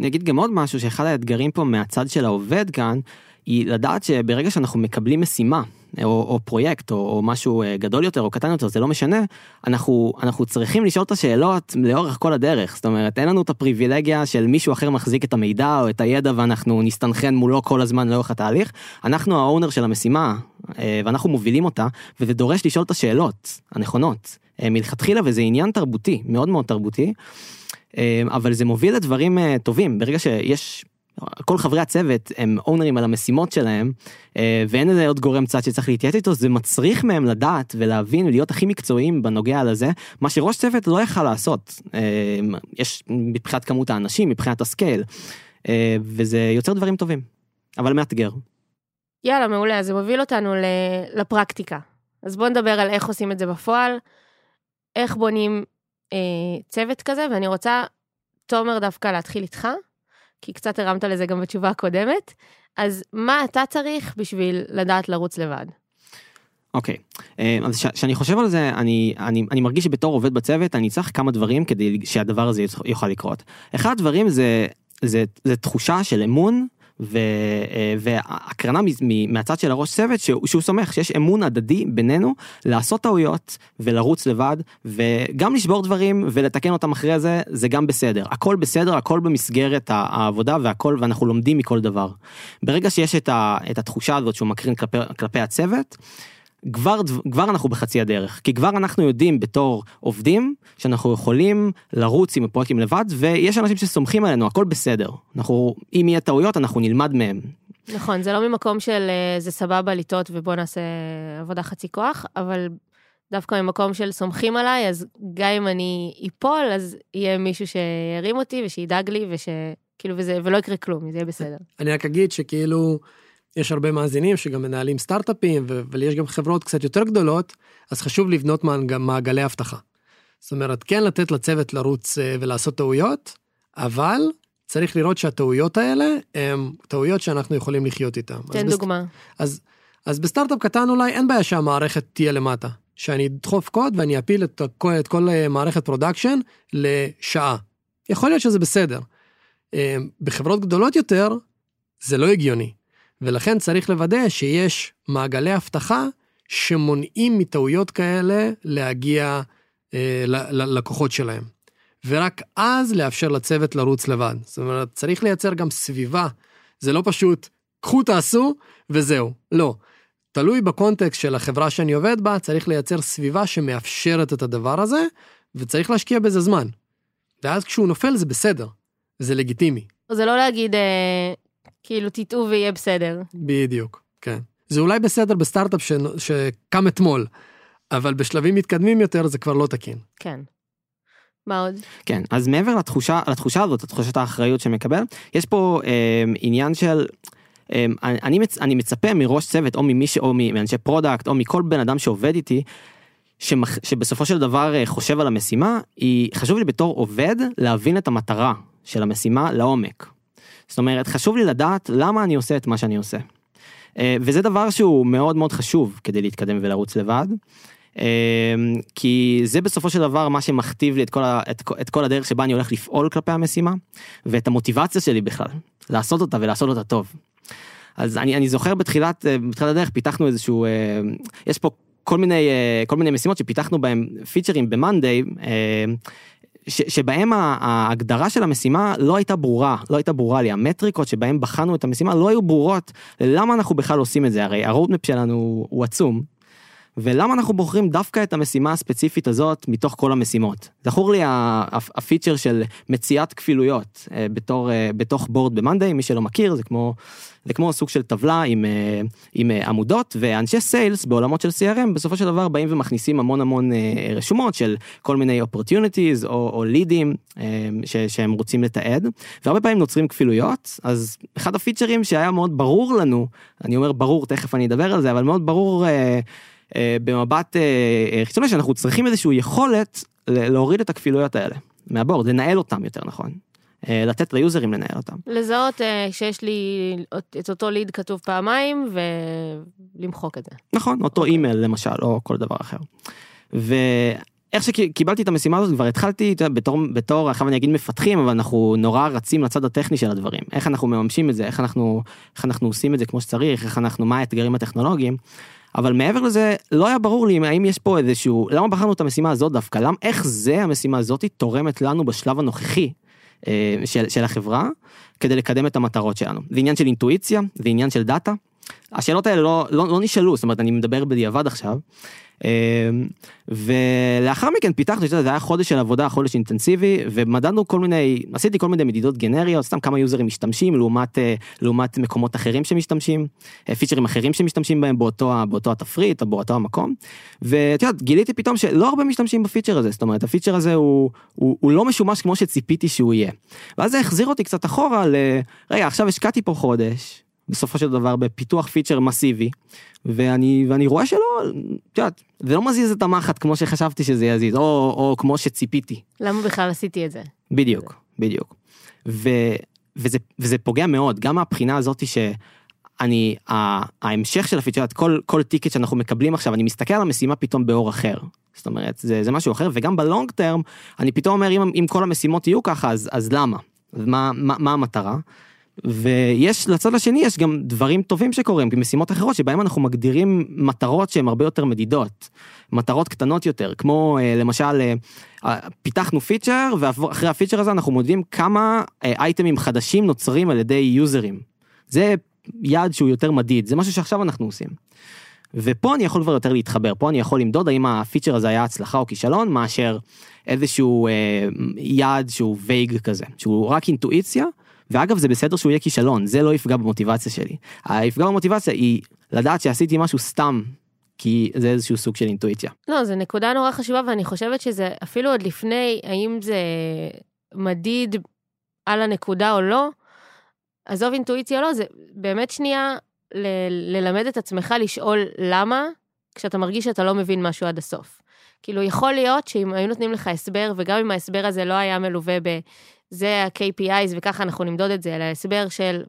אני אגיד גם עוד משהו שאחד האתגרים פה מהצד של העובד כאן, היא לדעת שברגע שאנחנו מקבלים משימה, או, או פרויקט, או, או משהו אה, גדול יותר או קטן יותר, זה לא משנה, אנחנו, אנחנו צריכים לשאול את השאלות לאורך כל הדרך. זאת אומרת, אין לנו את הפריבילגיה של מישהו אחר מחזיק את המידע או את הידע ואנחנו נסתנכרן מולו כל הזמן לאורך התהליך. אנחנו האונר של המשימה, אה, ואנחנו מובילים אותה, וזה דורש לשאול את השאלות הנכונות אה, מלכתחילה, וזה עניין תרבותי, מאוד מאוד תרבותי. אבל זה מוביל לדברים טובים, ברגע שיש כל חברי הצוות הם אונרים על המשימות שלהם, אה, ואין איזה עוד גורם צד שצריך להתייעץ איתו, זה מצריך מהם לדעת ולהבין ולהיות הכי מקצועיים בנוגע לזה, מה שראש צוות לא יכל לעשות. אה, יש מבחינת כמות האנשים, מבחינת הסקייל, אה, וזה יוצר דברים טובים, אבל מאתגר. יאללה, מעולה, אז זה מוביל אותנו לפרקטיקה. אז בוא נדבר על איך עושים את זה בפועל, איך בונים אה, צוות כזה, ואני רוצה, תומר, דווקא להתחיל איתך. כי קצת הרמת לזה גם בתשובה הקודמת, אז מה אתה צריך בשביל לדעת לרוץ לבד? אוקיי, okay. אה, אז כשאני חושב על זה, אני, אני, אני מרגיש שבתור עובד בצוות, אני צריך כמה דברים כדי שהדבר הזה יוכל לקרות. אחד הדברים זה, זה, זה תחושה של אמון אה, והקרנה מהצד של הראש צוות שהוא, שהוא סומך שיש אמון הדדי בינינו לעשות טעויות ולרוץ לבד וגם לשבור דברים ולתקן אותם אחרי זה זה גם בסדר הכל בסדר הכל במסגרת העבודה והכל ואנחנו לומדים מכל דבר. ברגע שיש את, ה, את התחושה הזאת שהוא מקרין כלפי, כלפי הצוות. כבר, כבר אנחנו בחצי הדרך, כי כבר אנחנו יודעים בתור עובדים שאנחנו יכולים לרוץ עם הפרויקטים לבד, ויש אנשים שסומכים עלינו, הכל בסדר. אנחנו, אם יהיה טעויות, אנחנו נלמד מהם. נכון, זה לא ממקום של אה, זה סבבה לטעות ובוא נעשה עבודה חצי כוח, אבל דווקא ממקום של סומכים עליי, אז גם אם אני אפול, אז יהיה מישהו שירים אותי ושידאג לי, וש... כאילו, וזה, ולא יקרה כלום, זה יהיה בסדר. אני רק אגיד שכאילו... יש הרבה מאזינים שגם מנהלים סטארט-אפים, אבל יש גם חברות קצת יותר גדולות, אז חשוב לבנות מעגלי אבטחה. זאת אומרת, כן לתת לצוות לרוץ אה, ולעשות טעויות, אבל צריך לראות שהטעויות האלה הן טעויות שאנחנו יכולים לחיות איתן. תן אז דוגמה. אז, אז בסטארט-אפ קטן אולי אין בעיה שהמערכת תהיה למטה. שאני אדחוף קוד ואני אפיל את, הכל, את כל אה, מערכת production לשעה. יכול להיות שזה בסדר. אה, בחברות גדולות יותר, זה לא הגיוני. ולכן צריך לוודא שיש מעגלי אבטחה שמונעים מטעויות כאלה להגיע אה, ללקוחות שלהם. ורק אז לאפשר לצוות לרוץ לבד. זאת אומרת, צריך לייצר גם סביבה. זה לא פשוט, קחו תעשו וזהו. לא. תלוי בקונטקסט של החברה שאני עובד בה, צריך לייצר סביבה שמאפשרת את הדבר הזה, וצריך להשקיע בזה זמן. ואז כשהוא נופל זה בסדר, זה לגיטימי. זה לא להגיד, אה, כאילו, תטעו ויהיה בסדר. בדיוק, כן. זה אולי בסדר בסטארט-אפ ש... שקם אתמול, אבל בשלבים מתקדמים יותר זה כבר לא תקין. כן. מה עוד? כן, אז מעבר לתחושה, לתחושה הזאת, לתחושת האחריות שמקבל, יש פה אה, עניין של... אה, אני, מצ, אני מצפה מראש צוות או ממי ש... או מאנשי product או מכל בן אדם שעובד איתי, שמח, שבסופו של דבר אה, חושב על המשימה, היא חשוב לי בתור עובד להבין את המטרה של המשימה לעומק. זאת אומרת, חשוב לי לדעת למה אני עושה את מה שאני עושה. אה, וזה דבר שהוא מאוד מאוד חשוב כדי להתקדם ולרוץ לבד. אמ, כי זה בסופו של דבר מה שמכתיב לי את כל, ה, את, את כל הדרך שבה אני הולך לפעול כלפי המשימה, ואת המוטיבציה שלי בכלל, לעשות אותה ולעשות אותה טוב. אז אני, אני זוכר בתחילת, אה, בתחילת הדרך פיתחנו איזשהו, אה, יש פה כל מיני, אה, כל מיני משימות שפיתחנו בהם פיצ'רים ב Monday, שבהם ההגדרה של המשימה לא הייתה ברורה, לא הייתה ברורה לי, המטריקות שבהם בחנו את המשימה לא היו ברורות, למה אנחנו בכלל עושים את זה, הרי ה roadmap שלנו הוא עצום, ולמה אנחנו בוחרים דווקא את המשימה הספציפית הזאת מתוך כל המשימות. זכור לי הפיצ'ר של מציאת כפילויות אה, בתור, אה, בתוך board ב Monday, מי שלא מכיר, זה כמו, זה כמו סוג של טבלה עם, אה, עם עמודות, ואנשי sales בעולמות של CRM בסופו של דבר באים ומכניסים המון המון רשומות של כל מיני opportunities או, או לידים ש, שהם רוצים לתעד, והרבה פעמים נוצרים כפילויות, אז אחד הפיצ'רים שהיה מאוד ברור לנו, אני אומר ברור, תכף אני אדבר על זה, אבל מאוד ברור, אה, במבט אה, אה, חיצוני שאנחנו צריכים איזושהי יכולת להוריד את הכפילויות האלה מהבורד, לנהל אותם יותר נכון. לתת ליוזרים לנהל אותם. לזהות שיש לי את אותו ליד כתוב פעמיים ולמחוק את זה. נכון, אותו okay. אימייל למשל או כל דבר אחר. ואיך שקיבלתי את המשימה הזאת כבר התחלתי בתור, בתור עכשיו אני אגיד מפתחים אבל אנחנו נורא רצים לצד הטכני של הדברים איך אנחנו מממשים את זה איך אנחנו איך אנחנו עושים את זה כמו שצריך איך אנחנו מה האתגרים הטכנולוגיים. אבל מעבר לזה, לא היה ברור לי האם יש פה איזשהו, למה בחרנו את המשימה הזאת דווקא, למה, איך זה המשימה הזאת תורמת לנו בשלב הנוכחי אה, של, של החברה, כדי לקדם את המטרות שלנו. זה עניין של אינטואיציה, זה עניין של דאטה. השאלות האלה לא, לא, לא נשאלו, זאת אומרת, אני מדבר בדיעבד עכשיו. אמ, ולאחר מכן פיתחנו, זה היה חודש של עבודה, חודש אינטנסיבי, ומדדנו כל מיני, עשיתי כל מיני מדידות גנריות, סתם כמה יוזרים משתמשים לעומת, אה, לעומת מקומות אחרים שמשתמשים, אה, פיצ'רים אחרים שמשתמשים בהם באותו, באותו התפריט או באותו המקום. ואת יודעת, גיליתי פתאום שלא הרבה משתמשים בפיצ'ר הזה, זאת אומרת, הפיצ'ר הזה הוא, הוא, הוא לא משומש כמו שציפיתי שהוא יהיה. ואז זה החזיר אותי קצת אחורה ל... רגע, עכשיו השקעתי פה חודש, בסופו של דבר בפיתוח פיצ'ר מסיבי, ואני, ואני רואה שלא, את יודעת, זה לא מזיז את המחט כמו שחשבתי שזה יזיז, או, או כמו שציפיתי. למה בכלל עשיתי את זה? בדיוק, בדיוק. ו, וזה, וזה פוגע מאוד, גם מהבחינה הזאת שאני, ההמשך של הפיצ'ר, כל, כל ticket שאנחנו מקבלים עכשיו, אני מסתכל על המשימה פתאום באור אחר. זאת אומרת, זה, זה משהו אחר, וגם ב long term, אני פתאום אומר, אם, אם כל המשימות יהיו ככה, אז, אז למה? מה, מה, מה המטרה? ויש לצד השני יש גם דברים טובים שקורים במשימות אחרות שבהם אנחנו מגדירים מטרות שהן הרבה יותר מדידות מטרות קטנות יותר כמו אה, למשל אה, פיתחנו פיצ'ר ואחרי הפיצ'ר הזה אנחנו מודדים כמה אה, אייטמים חדשים נוצרים על ידי יוזרים. זה יעד שהוא יותר מדיד זה משהו שעכשיו אנחנו עושים. ופה אני יכול כבר יותר להתחבר פה אני יכול למדוד האם הפיצ'ר הזה היה הצלחה או כישלון מאשר איזשהו אה, יעד שהוא וייג כזה שהוא רק אינטואיציה. ואגב זה בסדר שהוא יהיה כישלון, זה לא יפגע במוטיבציה שלי. היפגע במוטיבציה היא לדעת שעשיתי משהו סתם, כי זה איזשהו סוג של אינטואיציה. לא, זו נקודה נורא חשובה ואני חושבת שזה אפילו עוד לפני האם זה מדיד על הנקודה או לא, עזוב אינטואיציה או לא, זה באמת שנייה ל- ללמד את עצמך לשאול למה, כשאתה מרגיש שאתה לא מבין משהו עד הסוף. כאילו, יכול להיות שאם היו נותנים לך הסבר, וגם אם ההסבר הזה לא היה מלווה ב... זה ה-KPIs וככה אנחנו נמדוד את זה, אלא הסבר של,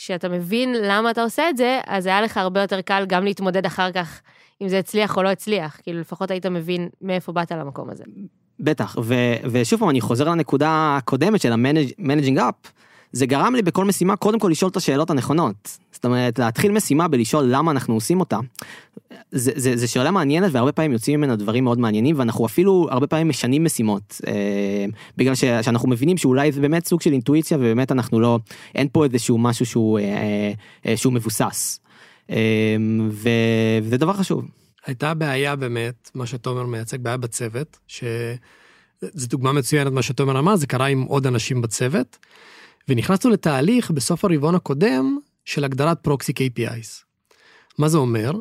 שאתה מבין למה אתה עושה את זה, אז היה לך הרבה יותר קל גם להתמודד אחר כך אם זה הצליח או לא הצליח, כאילו לפחות היית מבין מאיפה באת למקום הזה. בטח, ו- ושוב פעם, אני חוזר לנקודה הקודמת של ה-managing up, זה גרם לי בכל משימה קודם כל לשאול את השאלות הנכונות. זאת אומרת, להתחיל משימה בלשאול למה אנחנו עושים אותה. זה, זה, זה שאלה מעניינת והרבה פעמים יוצאים ממנה דברים מאוד מעניינים ואנחנו אפילו הרבה פעמים משנים משימות אה, בגלל ש, שאנחנו מבינים שאולי זה באמת סוג של אינטואיציה ובאמת אנחנו לא אין פה איזשהו משהו שהוא אה, אה, שהוא מבוסס. אה, וזה דבר חשוב. הייתה בעיה באמת מה שתומר מייצג בעיה בצוות שזו דוגמה מצוינת מה שתומר אמר זה קרה עם עוד אנשים בצוות. ונכנסנו לתהליך בסוף הרבעון הקודם של הגדרת פרוקסי KPIs. מה זה אומר?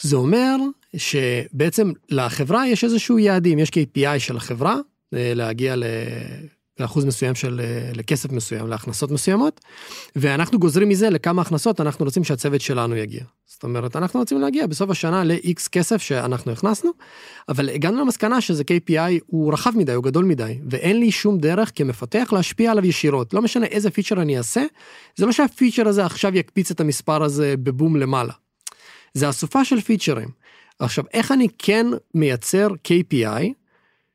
זה אומר שבעצם לחברה יש איזשהו יעדים, יש KPI של החברה, אה, להגיע לאחוז מסוים של, אה, לכסף מסוים, להכנסות מסוימות, ואנחנו גוזרים מזה לכמה הכנסות אנחנו רוצים שהצוות שלנו יגיע. זאת אומרת, אנחנו רוצים להגיע בסוף השנה ל-X כסף שאנחנו הכנסנו, אבל הגענו למסקנה שזה KPI הוא רחב מדי, הוא גדול מדי, ואין לי שום דרך כמפתח להשפיע עליו ישירות. לא משנה איזה פיצ'ר אני אעשה, זה לא שהפיצ'ר הזה עכשיו יקפיץ את המספר הזה בבום למעלה. זה אסופה של פיצ'רים. עכשיו, איך אני כן מייצר KPI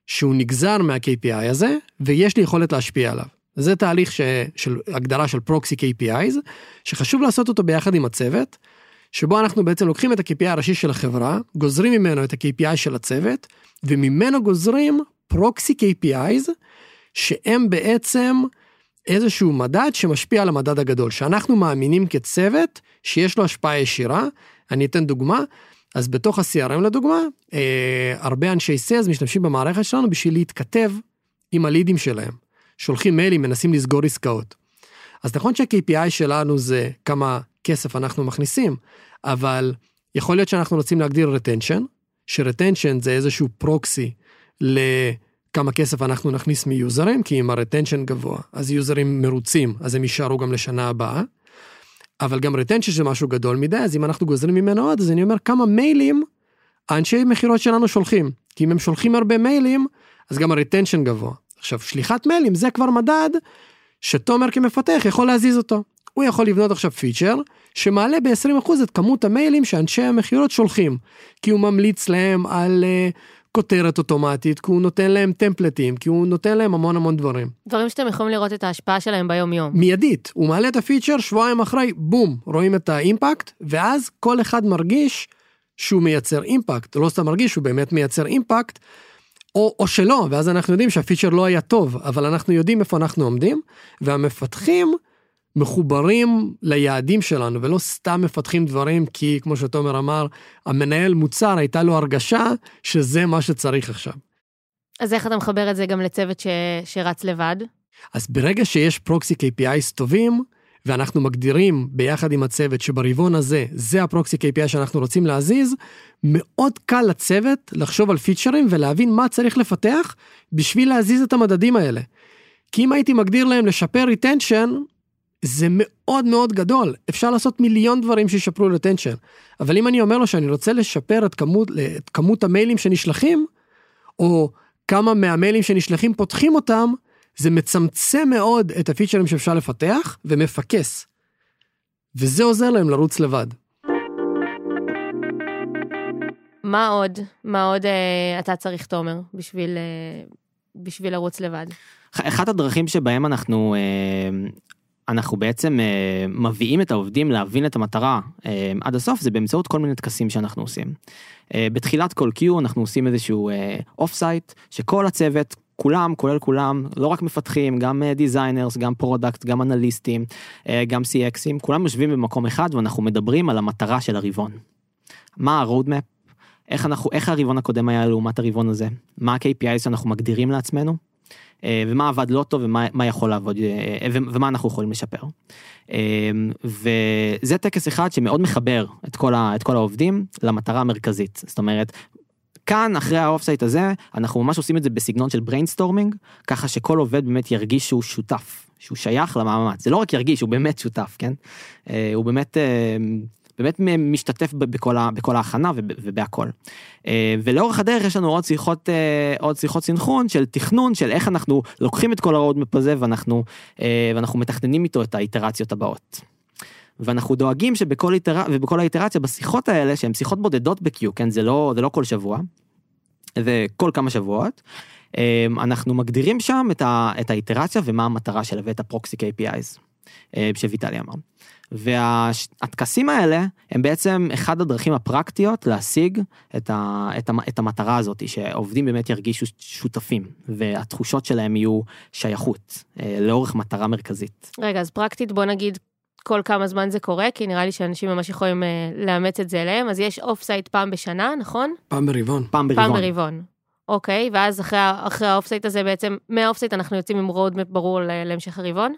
שהוא נגזר מה-KPI הזה, ויש לי יכולת להשפיע עליו. זה תהליך ש, של הגדרה של פרוקסי KPIs, שחשוב לעשות אותו ביחד עם הצוות, שבו אנחנו בעצם לוקחים את ה-KPI הראשי של החברה, גוזרים ממנו את ה-KPI של הצוות, וממנו גוזרים פרוקסי KPIs, שהם בעצם איזשהו מדד שמשפיע על המדד הגדול, שאנחנו מאמינים כצוות שיש לו השפעה ישירה. אני אתן דוגמה, אז בתוך ה-CRM לדוגמה, אה, הרבה אנשי סיילס משתמשים במערכת שלנו בשביל להתכתב עם הלידים שלהם. שולחים מיילים, מנסים לסגור עסקאות. אז נכון שה-KPI שלנו זה כמה כסף אנחנו מכניסים, אבל יכול להיות שאנחנו רוצים להגדיר retention, ש-retention זה איזשהו פרוקסי לכמה כסף אנחנו נכניס מיוזרים, כי אם ה-retention גבוה, אז יוזרים מרוצים, אז הם יישארו גם לשנה הבאה. אבל גם retention זה משהו גדול מדי, אז אם אנחנו גוזרים ממנו עוד, אז אני אומר כמה מיילים האנשי מכירות שלנו שולחים. כי אם הם שולחים הרבה מיילים, אז גם ה-retention גבוה. עכשיו, שליחת מיילים זה כבר מדד שתומר כמפתח יכול להזיז אותו. הוא יכול לבנות עכשיו פיצ'ר שמעלה ב-20% את כמות המיילים שאנשי המכירות שולחים. כי הוא ממליץ להם על uh, כותרת אוטומטית, כי הוא נותן להם טמפלטים, כי הוא נותן להם המון המון דברים. דברים שאתם יכולים לראות את ההשפעה שלהם ביום יום. מיידית, הוא מעלה את הפיצ'ר, שבועיים אחרי, בום, רואים את האימפקט, ואז כל אחד מרגיש שהוא מייצר אימפקט, לא סתם מרגיש, הוא באמת מייצר אימפקט, או, או שלא, ואז אנחנו יודעים שהפיצ'ר לא היה טוב, אבל אנחנו יודעים איפה אנחנו עומדים, והמפתחים מחוברים ליעדים שלנו, ולא סתם מפתחים דברים, כי כמו שתומר אמר, המנהל מוצר, הייתה לו הרגשה שזה מה שצריך עכשיו. אז איך אתה מחבר את זה גם לצוות ש... שרץ לבד? אז ברגע שיש פרוקסי KPIs טובים, ואנחנו מגדירים ביחד עם הצוות שברבעון הזה, זה הפרוקסי KPI שאנחנו רוצים להזיז, מאוד קל לצוות לחשוב על פיצ'רים ולהבין מה צריך לפתח בשביל להזיז את המדדים האלה. כי אם הייתי מגדיר להם לשפר retention, זה מאוד מאוד גדול, אפשר לעשות מיליון דברים שישפרו retention. אבל אם אני אומר לו שאני רוצה לשפר את כמות, את כמות המיילים שנשלחים, או כמה מהמיילים שנשלחים פותחים אותם, זה מצמצם מאוד את הפיצ'רים שאפשר לפתח ומפקס. וזה עוזר להם לרוץ לבד. מה עוד, מה עוד אה, אתה צריך, תומר, בשביל, אה, בשביל לרוץ לבד? אחת הדרכים שבהם אנחנו, אה, אנחנו בעצם אה, מביאים את העובדים להבין את המטרה אה, עד הסוף, זה באמצעות כל מיני טקסים שאנחנו עושים. אה, בתחילת כל Q אנחנו עושים איזשהו off-site, שכל הצוות, כולם, כולל כולם, לא רק מפתחים, גם designers, גם product, גם אנליסטים, גם CXים, כולם יושבים במקום אחד ואנחנו מדברים על המטרה של הרבעון. מה ה-roadmap? איך אנחנו, איך הרבעון הקודם היה לעומת הרבעון הזה? מה ה-KPI שאנחנו מגדירים לעצמנו? אה, ומה עבד לא טוב ומה יכול לעבוד אה, ומה אנחנו יכולים לשפר. וזה טקס אחד שמאוד מחבר את כל, ה, את כל העובדים למטרה המרכזית. זאת אומרת, כאן אחרי ה off-site הזה אנחנו ממש עושים את זה בסגנון של brainstorming ככה שכל עובד באמת ירגיש שהוא שותף שהוא שייך למאמץ זה לא רק ירגיש הוא באמת שותף כן אה, הוא באמת אה, באמת משתתף בכל, ה, בכל ההכנה ובהכל. אה, ולאורך הדרך יש לנו עוד שיחות עוד שיחות סינכרון של תכנון של איך אנחנו לוקחים את כל ה roadmap הזה ואנחנו ואנחנו מתכננים איתו את האיטרציות הבאות. ואנחנו דואגים שבכל איטר... ובכל האיטרציה בשיחות האלה שהן שיחות בודדות ב-Q, כן זה לא זה לא כל שבוע. זה כל כמה שבועות. אנחנו מגדירים שם את, ה... את האיטרציה ומה המטרה שלה ואת ה proxy KPIs אה, שויטלי אמר. והטקסים האלה הם בעצם אחד הדרכים הפרקטיות להשיג את, ה, את, ה, את המטרה הזאת, שעובדים באמת ירגישו שותפים, והתחושות שלהם יהיו שייכות אה, לאורך מטרה מרכזית. רגע, אז פרקטית בוא נגיד כל כמה זמן זה קורה, כי נראה לי שאנשים ממש יכולים אה, לאמץ את זה אליהם, אז יש off-site פעם בשנה, נכון? פעם ברבעון. פעם ברבעון. פעם ברבעון. אוקיי, ואז אחרי, אחרי ה off-site הזה בעצם, מה off-site אנחנו יוצאים עם roadmap ברור להמשך הרבעון?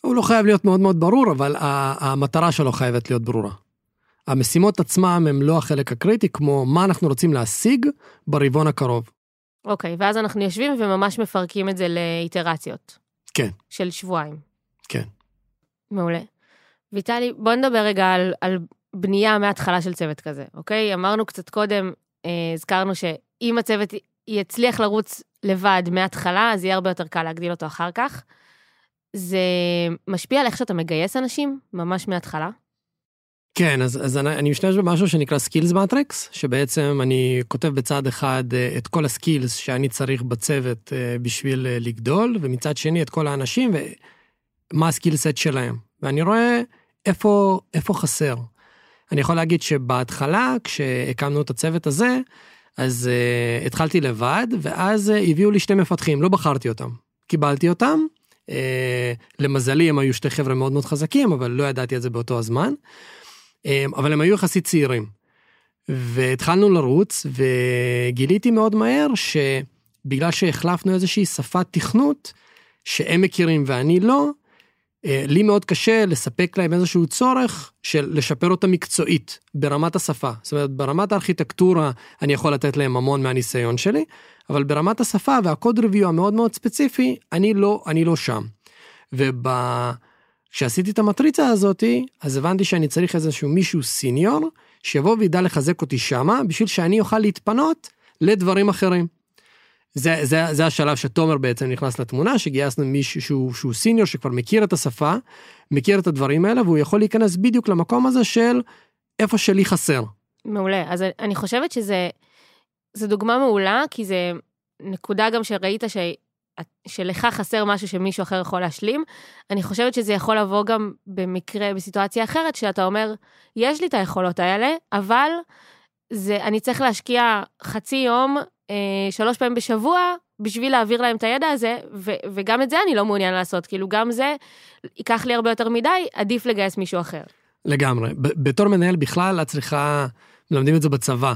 הוא לא חייב להיות מאוד מאוד ברור, אבל המטרה שלו חייבת להיות ברורה. המשימות עצמם הם לא החלק הקריטי, כמו מה אנחנו רוצים להשיג ברבעון הקרוב. אוקיי, ואז אנחנו יושבים וממש מפרקים את זה לאיטרציות. כן. של שבועיים. כן. מעולה. ויטלי, בוא נדבר רגע על, על בנייה מההתחלה של צוות כזה, אוקיי? אמרנו קצת קודם, אה, הזכרנו שאם הצוות יצליח לרוץ לבד מההתחלה, אז יהיה הרבה יותר קל להגדיל אותו אחר כך. זה משפיע על איך שאתה מגייס אנשים, ממש מההתחלה? כן, אז, אז אני, אני משתמש במשהו שנקרא skills matrix, שבעצם אני כותב בצד אחד אה, את כל ה skills שאני צריך בצוות אה, בשביל אה, לגדול, ומצד שני את כל האנשים ומה ה skill set שלהם. ואני רואה איפה, איפה חסר. אני יכול להגיד שבהתחלה, כשהקמנו את הצוות הזה, אז uh, התחלתי לבד, ואז uh, הביאו לי שני מפתחים, לא בחרתי אותם. קיבלתי אותם, למזלי הם היו שתי חבר'ה מאוד מאוד חזקים, אבל לא ידעתי את זה באותו הזמן. אה, אבל הם היו יחסית צעירים. והתחלנו לרוץ, וגיליתי מאוד מהר שבגלל שהחלפנו איזושהי שפת תכנות, שהם מכירים ואני לא, אה, לי מאוד קשה לספק להם איזשהו צורך של לשפר אותה מקצועית ברמת השפה. זאת אומרת, ברמת הארכיטקטורה אני יכול לתת להם המון מהניסיון שלי, אבל ברמת השפה והקוד ריוויו המאוד מאוד ספציפי, אני לא, אני לא שם. וכשעשיתי את המטריצה הזאתי, אז הבנתי שאני צריך איזשהו מישהו סיניור, שיבוא וידע לחזק אותי שמה, בשביל שאני אוכל להתפנות לדברים אחרים. זה, זה, זה השלב שתומר בעצם נכנס לתמונה, שגייסנו מישהו שהוא, שהוא סיניור שכבר מכיר את השפה, מכיר את הדברים האלה, והוא יכול להיכנס בדיוק למקום הזה של איפה שלי חסר. מעולה. אז אני חושבת שזה זו דוגמה מעולה, כי זה נקודה גם שראית ש... שלך חסר משהו שמישהו אחר יכול להשלים. אני חושבת שזה יכול לבוא גם במקרה, בסיטואציה אחרת, שאתה אומר, יש לי את היכולות האלה, אבל זה, אני צריך להשקיע חצי יום, שלוש פעמים בשבוע, בשביל להעביר להם את הידע הזה, ו, וגם את זה אני לא מעוניין לעשות, כאילו גם זה ייקח לי הרבה יותר מדי, עדיף לגייס מישהו אחר. לגמרי. בתור מנהל בכלל, את צריכה, מלמדים את זה בצבא.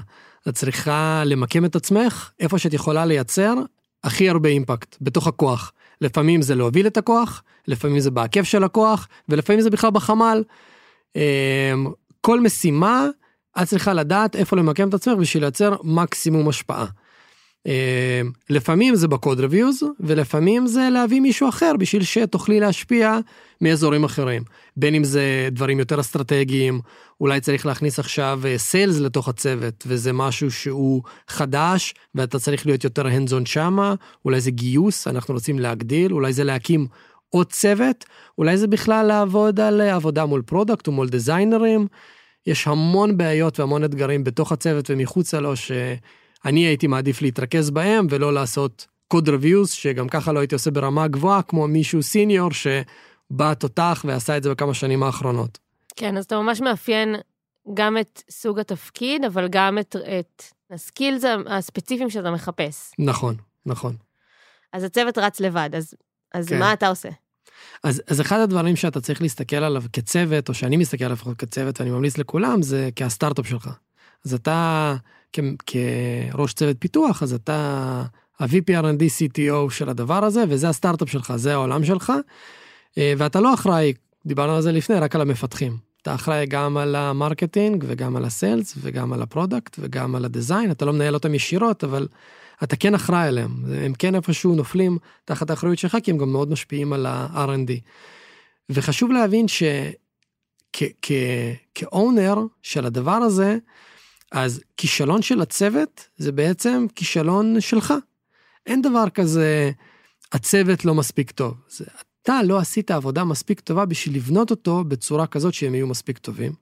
את צריכה למקם את עצמך איפה שאת יכולה לייצר הכי הרבה אימפקט, בתוך הכוח. לפעמים זה להוביל את הכוח, לפעמים זה בהיקף של הכוח, ולפעמים זה בכלל בחמ"ל. אמ, כל משימה, את צריכה לדעת איפה למקם את עצמך בשביל לייצר מקסימום השפעה. אמ, לפעמים זה בקוד ריוויוז, ולפעמים זה להביא מישהו אחר בשביל שתוכלי להשפיע מאזורים אחרים. בין אם זה דברים יותר אסטרטגיים, אולי צריך להכניס עכשיו sales אה, לתוך הצוות, וזה משהו שהוא חדש, ואתה צריך להיות יותר hands-on שמה, אולי זה גיוס, אנחנו רוצים להגדיל, אולי זה להקים עוד צוות, אולי זה בכלל לעבוד על אה, עבודה מול product ומול דיזיינרים. יש המון בעיות והמון אתגרים בתוך הצוות ומחוצה לו, שאני הייתי מעדיף להתרכז בהם ולא לעשות code reviews, שגם ככה לא הייתי עושה ברמה גבוהה, כמו מישהו senior שבא תותח ועשה את זה בכמה שנים האחרונות. כן, אז אתה ממש מאפיין גם את סוג התפקיד, אבל גם את, את הסקילס הספציפיים שאתה מחפש. נכון, נכון. אז הצוות רץ לבד, אז, אז כן. מה אתה עושה? אז, אז אחד הדברים שאתה צריך להסתכל עליו כצוות, או שאני מסתכל עליו כצוות, ואני ממליץ לכולם, זה כהסטארט-אפ שלך. אז אתה, כראש צוות פיתוח, אז אתה ה-VP R&D CTO של הדבר הזה, וזה הסטארט-אפ שלך, זה העולם שלך, אה, ואתה לא אחראי דיברנו על זה לפני, רק על המפתחים. אתה אחראי גם על ה marketing וגם על ה sales וגם על ה product וגם על ה design, אתה לא מנהל אותם ישירות, אבל אתה כן אחראי עליהם. הם כן איפשהו נופלים תחת האחריות שלך, כי הם גם מאוד משפיעים על ה-R&D. וחשוב להבין שכ owner של הדבר הזה, אז כישלון של הצוות זה בעצם כישלון שלך. אין דבר כזה, הצוות לא מספיק טוב. זה, אתה לא עשית עבודה מספיק טובה בשביל לבנות אותו בצורה כזאת שהם יהיו מספיק טובים.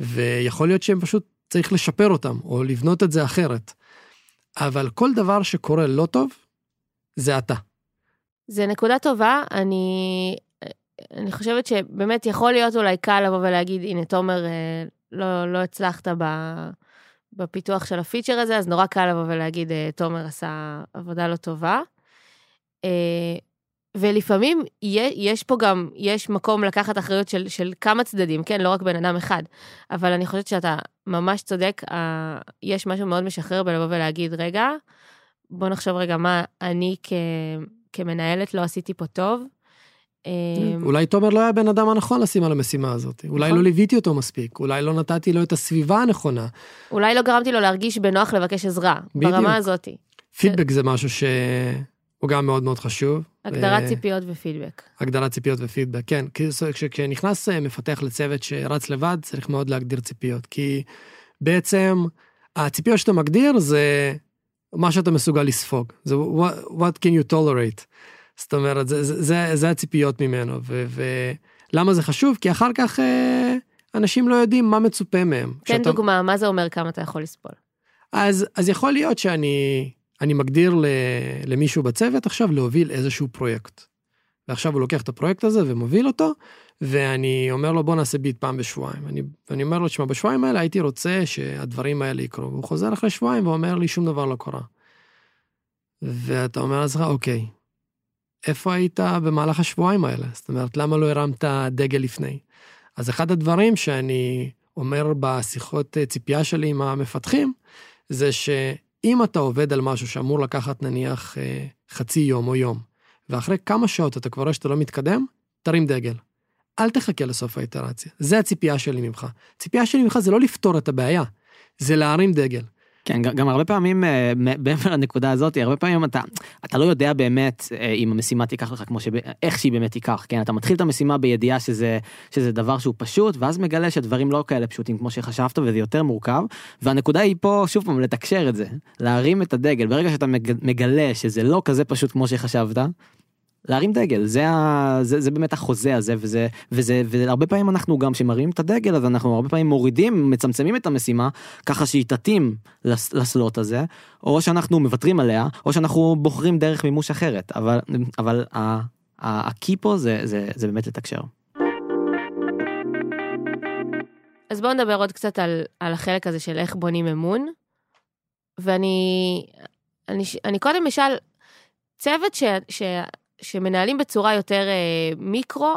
ויכול להיות שהם פשוט צריך לשפר אותם, או לבנות את זה אחרת. אבל כל דבר שקורה לא טוב, זה אתה. זה נקודה טובה, אני, אני חושבת שבאמת יכול להיות אולי קל לבוא ולהגיד, הנה, תומר, אה, לא, לא הצלחת ב, בפיתוח של הפיצ'ר הזה, אז נורא קל לבוא ולהגיד, אה, תומר עשה עבודה לא טובה. אה, ולפעמים יש פה גם, יש מקום לקחת אחריות של, של כמה צדדים, כן? לא רק בן אדם אחד. אבל אני חושבת שאתה ממש צודק, יש משהו מאוד משחרר בלבוא ולהגיד, רגע, בוא נחשוב רגע מה אני כ, כמנהלת לא עשיתי פה טוב. אמ, אולי תומר לא היה בן אדם הנכון לשים על המשימה הזאת, אולי נכון. לא ליוויתי אותו מספיק, אולי לא נתתי לו את הסביבה הנכונה. אולי לא גרמתי לו להרגיש בנוח לבקש עזרה, בדיוק. ברמה הזאת. פידבק זה משהו שהוא גם מאוד מאוד חשוב. הגדרת ציפיות ופידבק. הגדרת ציפיות ופידבק, כן. כשנכנס אה, מפתח לצוות שרץ לבד, צריך מאוד להגדיר ציפיות, כי בעצם הציפיות שאתה מגדיר זה מה שאתה מסוגל לספוג, זה what can you tolerate. זאת אומרת, זה, זה, זה, זה הציפיות ממנו, ו, ולמה זה חשוב? כי אחר כך אה, אנשים לא יודעים מה מצופה מהם. תן כשאתה... דוגמה, מה זה אומר כמה אתה יכול לסבול? אז, אז יכול להיות שאני אני מגדיר ל, למישהו בצוות עכשיו להוביל איזשהו פרויקט. ועכשיו הוא לוקח את הפרויקט הזה ומוביל אותו, ואני אומר לו בוא נעשה ביט פעם בשבועיים. אני, ואני אומר לו, תשמע, בשבועיים האלה הייתי רוצה שהדברים האלה יקרו. והוא חוזר אחרי שבועיים ואומר לי, שום דבר לא קרה. ואתה אומר לעצמך, אוקיי, איפה היית במהלך השבועיים האלה? זאת אומרת, למה לא הרמת דגל לפני? אז אחד הדברים שאני אומר בשיחות אה, ציפייה שלי עם המפתחים, זה שאם אתה עובד על משהו שאמור לקחת נניח אה, חצי יום או יום, ואחרי כמה שעות אתה כבר רואה שאתה לא מתקדם, תרים דגל. אל תחכה לסוף האיטרציה. זה הציפייה שלי ממך. הציפייה שלי ממך זה לא לפתור את הבעיה, זה להרים דגל. כן, גם הרבה פעמים, אה, מעבר לנקודה הזאת, הרבה פעמים אתה, אתה לא יודע באמת אה, אם המשימה תיקח לך כמו ש... איך שהיא באמת תיקח, כן? אתה מתחיל את המשימה בידיעה שזה, שזה דבר שהוא פשוט, ואז מגלה שדברים לא כאלה פשוטים כמו שחשבת וזה יותר מורכב, והנקודה היא פה, שוב פעם, לתקשר את זה, להרים את הדגל, ברגע שאתה מגלה שזה לא כזה פשוט כמו שחשבת, להרים דגל זה ה... זה, זה באמת החוזה הזה וזה וזה והרבה פעמים אנחנו גם שמרימים את הדגל אז אנחנו הרבה פעמים מורידים מצמצמים את המשימה ככה שהיא תתאים לס, לסלוט הזה או שאנחנו מוותרים עליה או שאנחנו בוחרים דרך מימוש אחרת אבל אבל הקי פה זה זה זה באמת לתקשר. אז בואו נדבר עוד קצת על, על החלק הזה של איך בונים אמון. ואני אני, אני קודם אשאל, צוות ש, ש, שמנהלים בצורה יותר אה, מיקרו,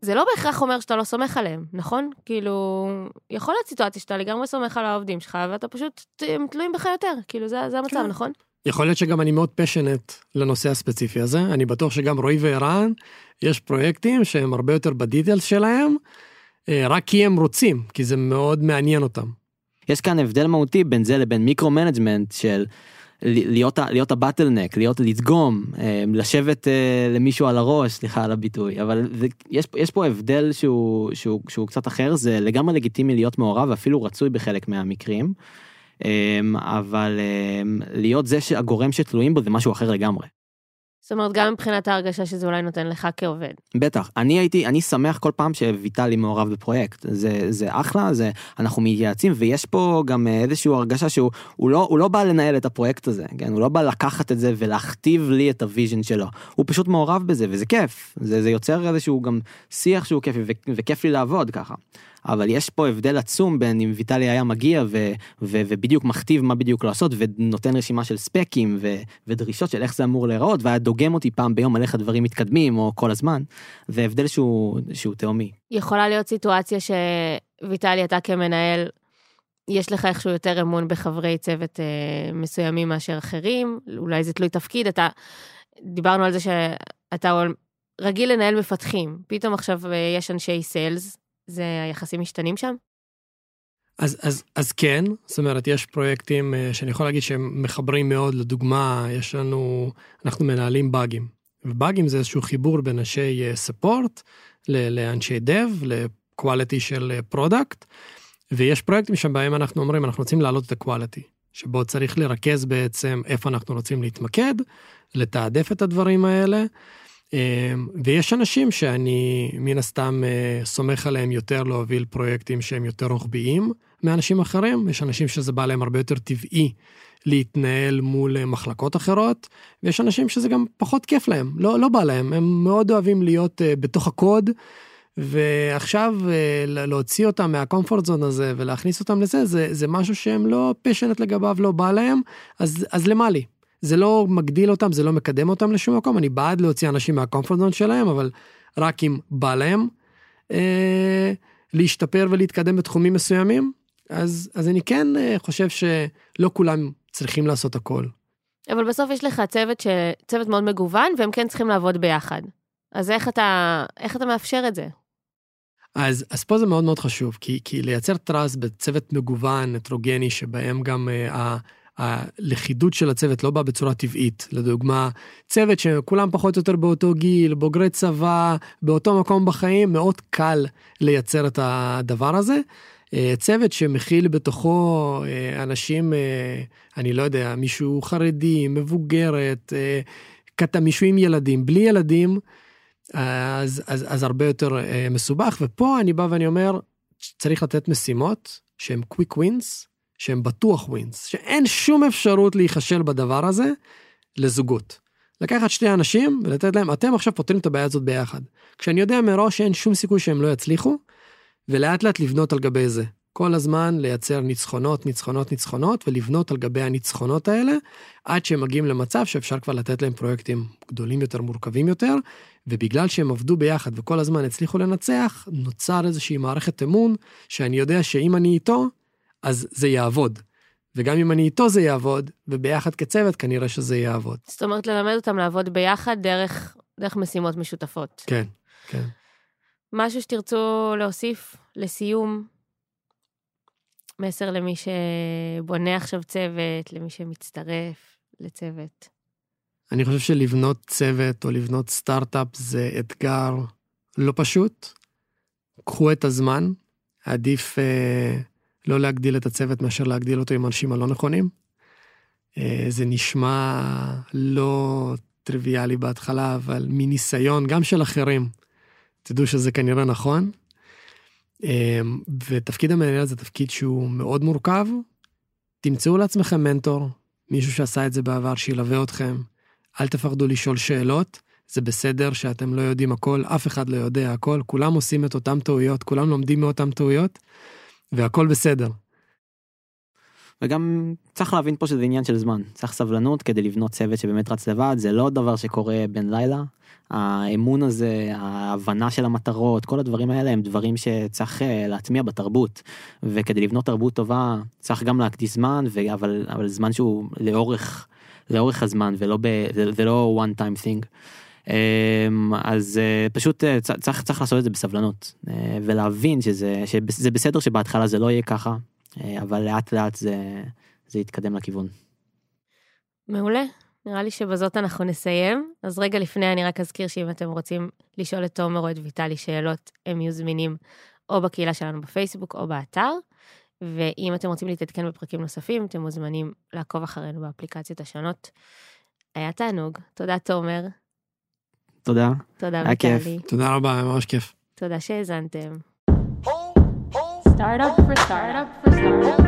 זה לא בהכרח אומר שאתה לא סומך עליהם, נכון? כאילו, יכול להיות סיטואציה שאתה לגמרי סומך על העובדים שלך, ואתה פשוט, הם תלויים בך יותר, כאילו, זה, זה המצב, כן. נכון? יכול להיות שגם אני מאוד passionate לנושא הספציפי הזה, אני בטוח שגם רועי וערן, יש פרויקטים שהם הרבה יותר ב details שלהם, אה, רק כי הם רוצים, כי זה מאוד מעניין אותם. יש כאן הבדל מהותי בין זה לבין micro-management של להיות, להיות ה bottleneck, להיות לדגור, אה, לשבת אה, למישהו על הראש, סליחה על הביטוי, אבל זה, יש, יש פה הבדל שהוא, שהוא, שהוא קצת אחר, זה לגמרי לגיטימי להיות מעורב ואפילו רצוי בחלק מהמקרים, אה, אבל להיות זה שהגורם שתלויים בו זה משהו אחר לגמרי. זאת אומרת, גם מבחינת ההרגשה שזה אולי נותן לך כעובד. בטח, אני הייתי, אני שמח כל פעם שוויטלי מעורב בפרויקט, זה, זה אחלה, זה, אנחנו מתייעצים, ויש פה גם איזושהי הרגשה שהוא הוא לא, הוא לא בא לנהל את הפרויקט הזה, כן? הוא לא בא לקחת את זה ולהכתיב לי את ה vision שלו, הוא פשוט מעורב בזה, וזה כיף, זה, זה יוצר איזשהו גם שיח שהוא כיפי, וכיף לי לעבוד ככה. אבל יש פה הבדל עצום בין אם ויטלי היה מגיע ו, ו, ובדיוק מכתיב מה בדיוק לעשות ונותן רשימה של ספקים ו, ודרישות של איך זה אמור להיראות והיה דוגם אותי פעם ביום על איך הדברים מתקדמים או כל הזמן. זה הבדל שהוא, שהוא תהומי. יכולה להיות סיטואציה שוויטלי אתה כמנהל יש לך איכשהו יותר אמון בחברי צוות אה, מסוימים מאשר אחרים, אולי זה תלוי תפקיד, אתה, דיברנו על זה שאתה רגיל לנהל מפתחים, פתאום עכשיו אה, יש אנשי sales, זה היחסים משתנים שם? אז, אז, אז כן, זאת אומרת, יש פרויקטים אה, שאני יכול להגיד שהם מחברים מאוד, לדוגמה, יש לנו, אנחנו מנהלים באגים. ובאגים זה איזשהו חיבור בין אנשי support לאנשי dev, ל quality של product, ויש פרויקטים שבהם אנחנו אומרים, אנחנו רוצים להעלות את ה quality, שבו צריך לרכז בעצם איפה אנחנו רוצים להתמקד, לתעדף את הדברים האלה, ויש אנשים שאני מן הסתם אה, סומך עליהם יותר להוביל פרויקטים שהם יותר רוחביים מאנשים אחרים, יש אנשים שזה בא להם הרבה יותר טבעי להתנהל מול אה, מחלקות אחרות, ויש אנשים שזה גם פחות כיף להם, לא, לא בא להם, הם מאוד אוהבים להיות uh, בתוך הקוד, ועכשיו להוציא אותם מהקומפורט זון הזה ולהכניס אותם לזה, זה, זה משהו שהם לא פשנט לגביו, לא בא להם, אז, אז למה לי? זה לא מגדיל אותם, זה לא מקדם אותם לשום מקום, אני בעד להוציא אנשים מהקומפורט זון שלהם, אבל רק אם בא להם אה, להשתפר ולהתקדם בתחומים מסוימים, אז, אז אני כן אה, חושב שלא כולם צריכים לעשות הכל. אבל בסוף יש לך צוות, ש... צוות מאוד מגוון, והם כן צריכים לעבוד ביחד. אז איך אתה, איך אתה מאפשר את זה? אז, אז פה זה מאוד מאוד חשוב, כי, כי לייצר טראסט בצוות מגוון, הטרוגני, שבהם גם uh, הלכידות של הצוות לא באה בצורה טבעית. לדוגמה, צוות שכולם פחות או יותר באותו גיל, בוגרי צבא, באותו מקום בחיים, מאוד קל לייצר את הדבר הזה. אה, צוות שמכיל בתוכו אה, אנשים, אה, אני לא יודע, מישהו חרדי, מבוגרת, קטע מישהו עם ילדים, בלי ילדים, אז, אז, אז הרבה יותר מסובך. ופה אני בא ואני אומר, צריך לתת משימות שהן quick wins, שהם בטוח ווינס, שאין שום אפשרות להיכשל בדבר הזה לזוגות. לקחת שני אנשים ולתת להם, אתם עכשיו פותרים את הבעיה הזאת ביחד. כשאני יודע מראש שאין שום סיכוי שהם לא יצליחו, ולאט לאט לבנות על גבי זה. כל הזמן לייצר ניצחונות, ניצחונות, ניצחונות, ולבנות על גבי הניצחונות האלה, עד שהם מגיעים למצב שאפשר כבר לתת להם פרויקטים גדולים יותר, מורכבים יותר, ובגלל שהם עבדו ביחד וכל הזמן הצליחו לנצח, נוצר איזושהי מערכת אמון, שאני יודע שאם אני איתו, אז זה יעבוד. וגם אם אני איתו זה יעבוד, וביחד כצוות כנראה שזה יעבוד. זאת אומרת, ללמד אותם לעבוד ביחד דרך, דרך משימות משותפות. כן, כן. משהו שתרצו להוסיף לסיום, מסר למי שבונה עכשיו צוות, למי שמצטרף לצוות. אני חושב שלבנות צוות או לבנות סטארט-אפ זה אתגר לא פשוט. קחו את הזמן, עדיף אה, לא להגדיל את הצוות מאשר להגדיל אותו עם האנשים הלא נכונים. אה, זה נשמע לא טריוויאלי בהתחלה, אבל מניסיון, גם של אחרים, תדעו שזה כנראה נכון. אה, ותפקיד המנהל זה תפקיד שהוא מאוד מורכב. תמצאו לעצמכם מנטור, מישהו שעשה את זה בעבר, שילווה אתכם. אל תפחדו לשאול שאלות, זה בסדר שאתם לא יודעים הכל, אף אחד לא יודע הכל, כולם עושים את אותם טעויות, כולם לומדים מאותן טעויות. והכל בסדר. וגם צריך להבין פה שזה עניין של זמן, צריך סבלנות כדי לבנות צוות שבאמת רץ לבד, זה לא דבר שקורה בין לילה. האמון הזה, ההבנה של המטרות, כל הדברים האלה הם דברים שצריך אה, להטמיע בתרבות. וכדי לבנות תרבות טובה צריך גם להקדיש זמן, אבל, אבל זמן שהוא לאורך, לאורך הזמן ולא ב... זה לא one time thing. אמ, אז אה, פשוט אה, צריך צריך לעשות את זה בסבלנות אה, ולהבין שזה שזה בסדר שבהתחלה זה לא יהיה ככה אבל לאט לאט זה זה יתקדם לכיוון. מעולה. נראה לי שבזאת אנחנו נסיים. אז רגע לפני אני רק אזכיר שאם אתם רוצים לשאול את תומר או את ויטלי שאלות, הם יהיו זמינים או בקהילה שלנו בפייסבוק או באתר. ואם אתם רוצים להתעדכן בפרקים נוספים, אתם מוזמנים לעקוב אחרינו באפליקציות השונות. היה תענוג. תודה, תומר. תודה. תודה וטלי. תודה רבה, היה ממש כיף. תודה שהאזנתם. For for startup. For startup, for startup.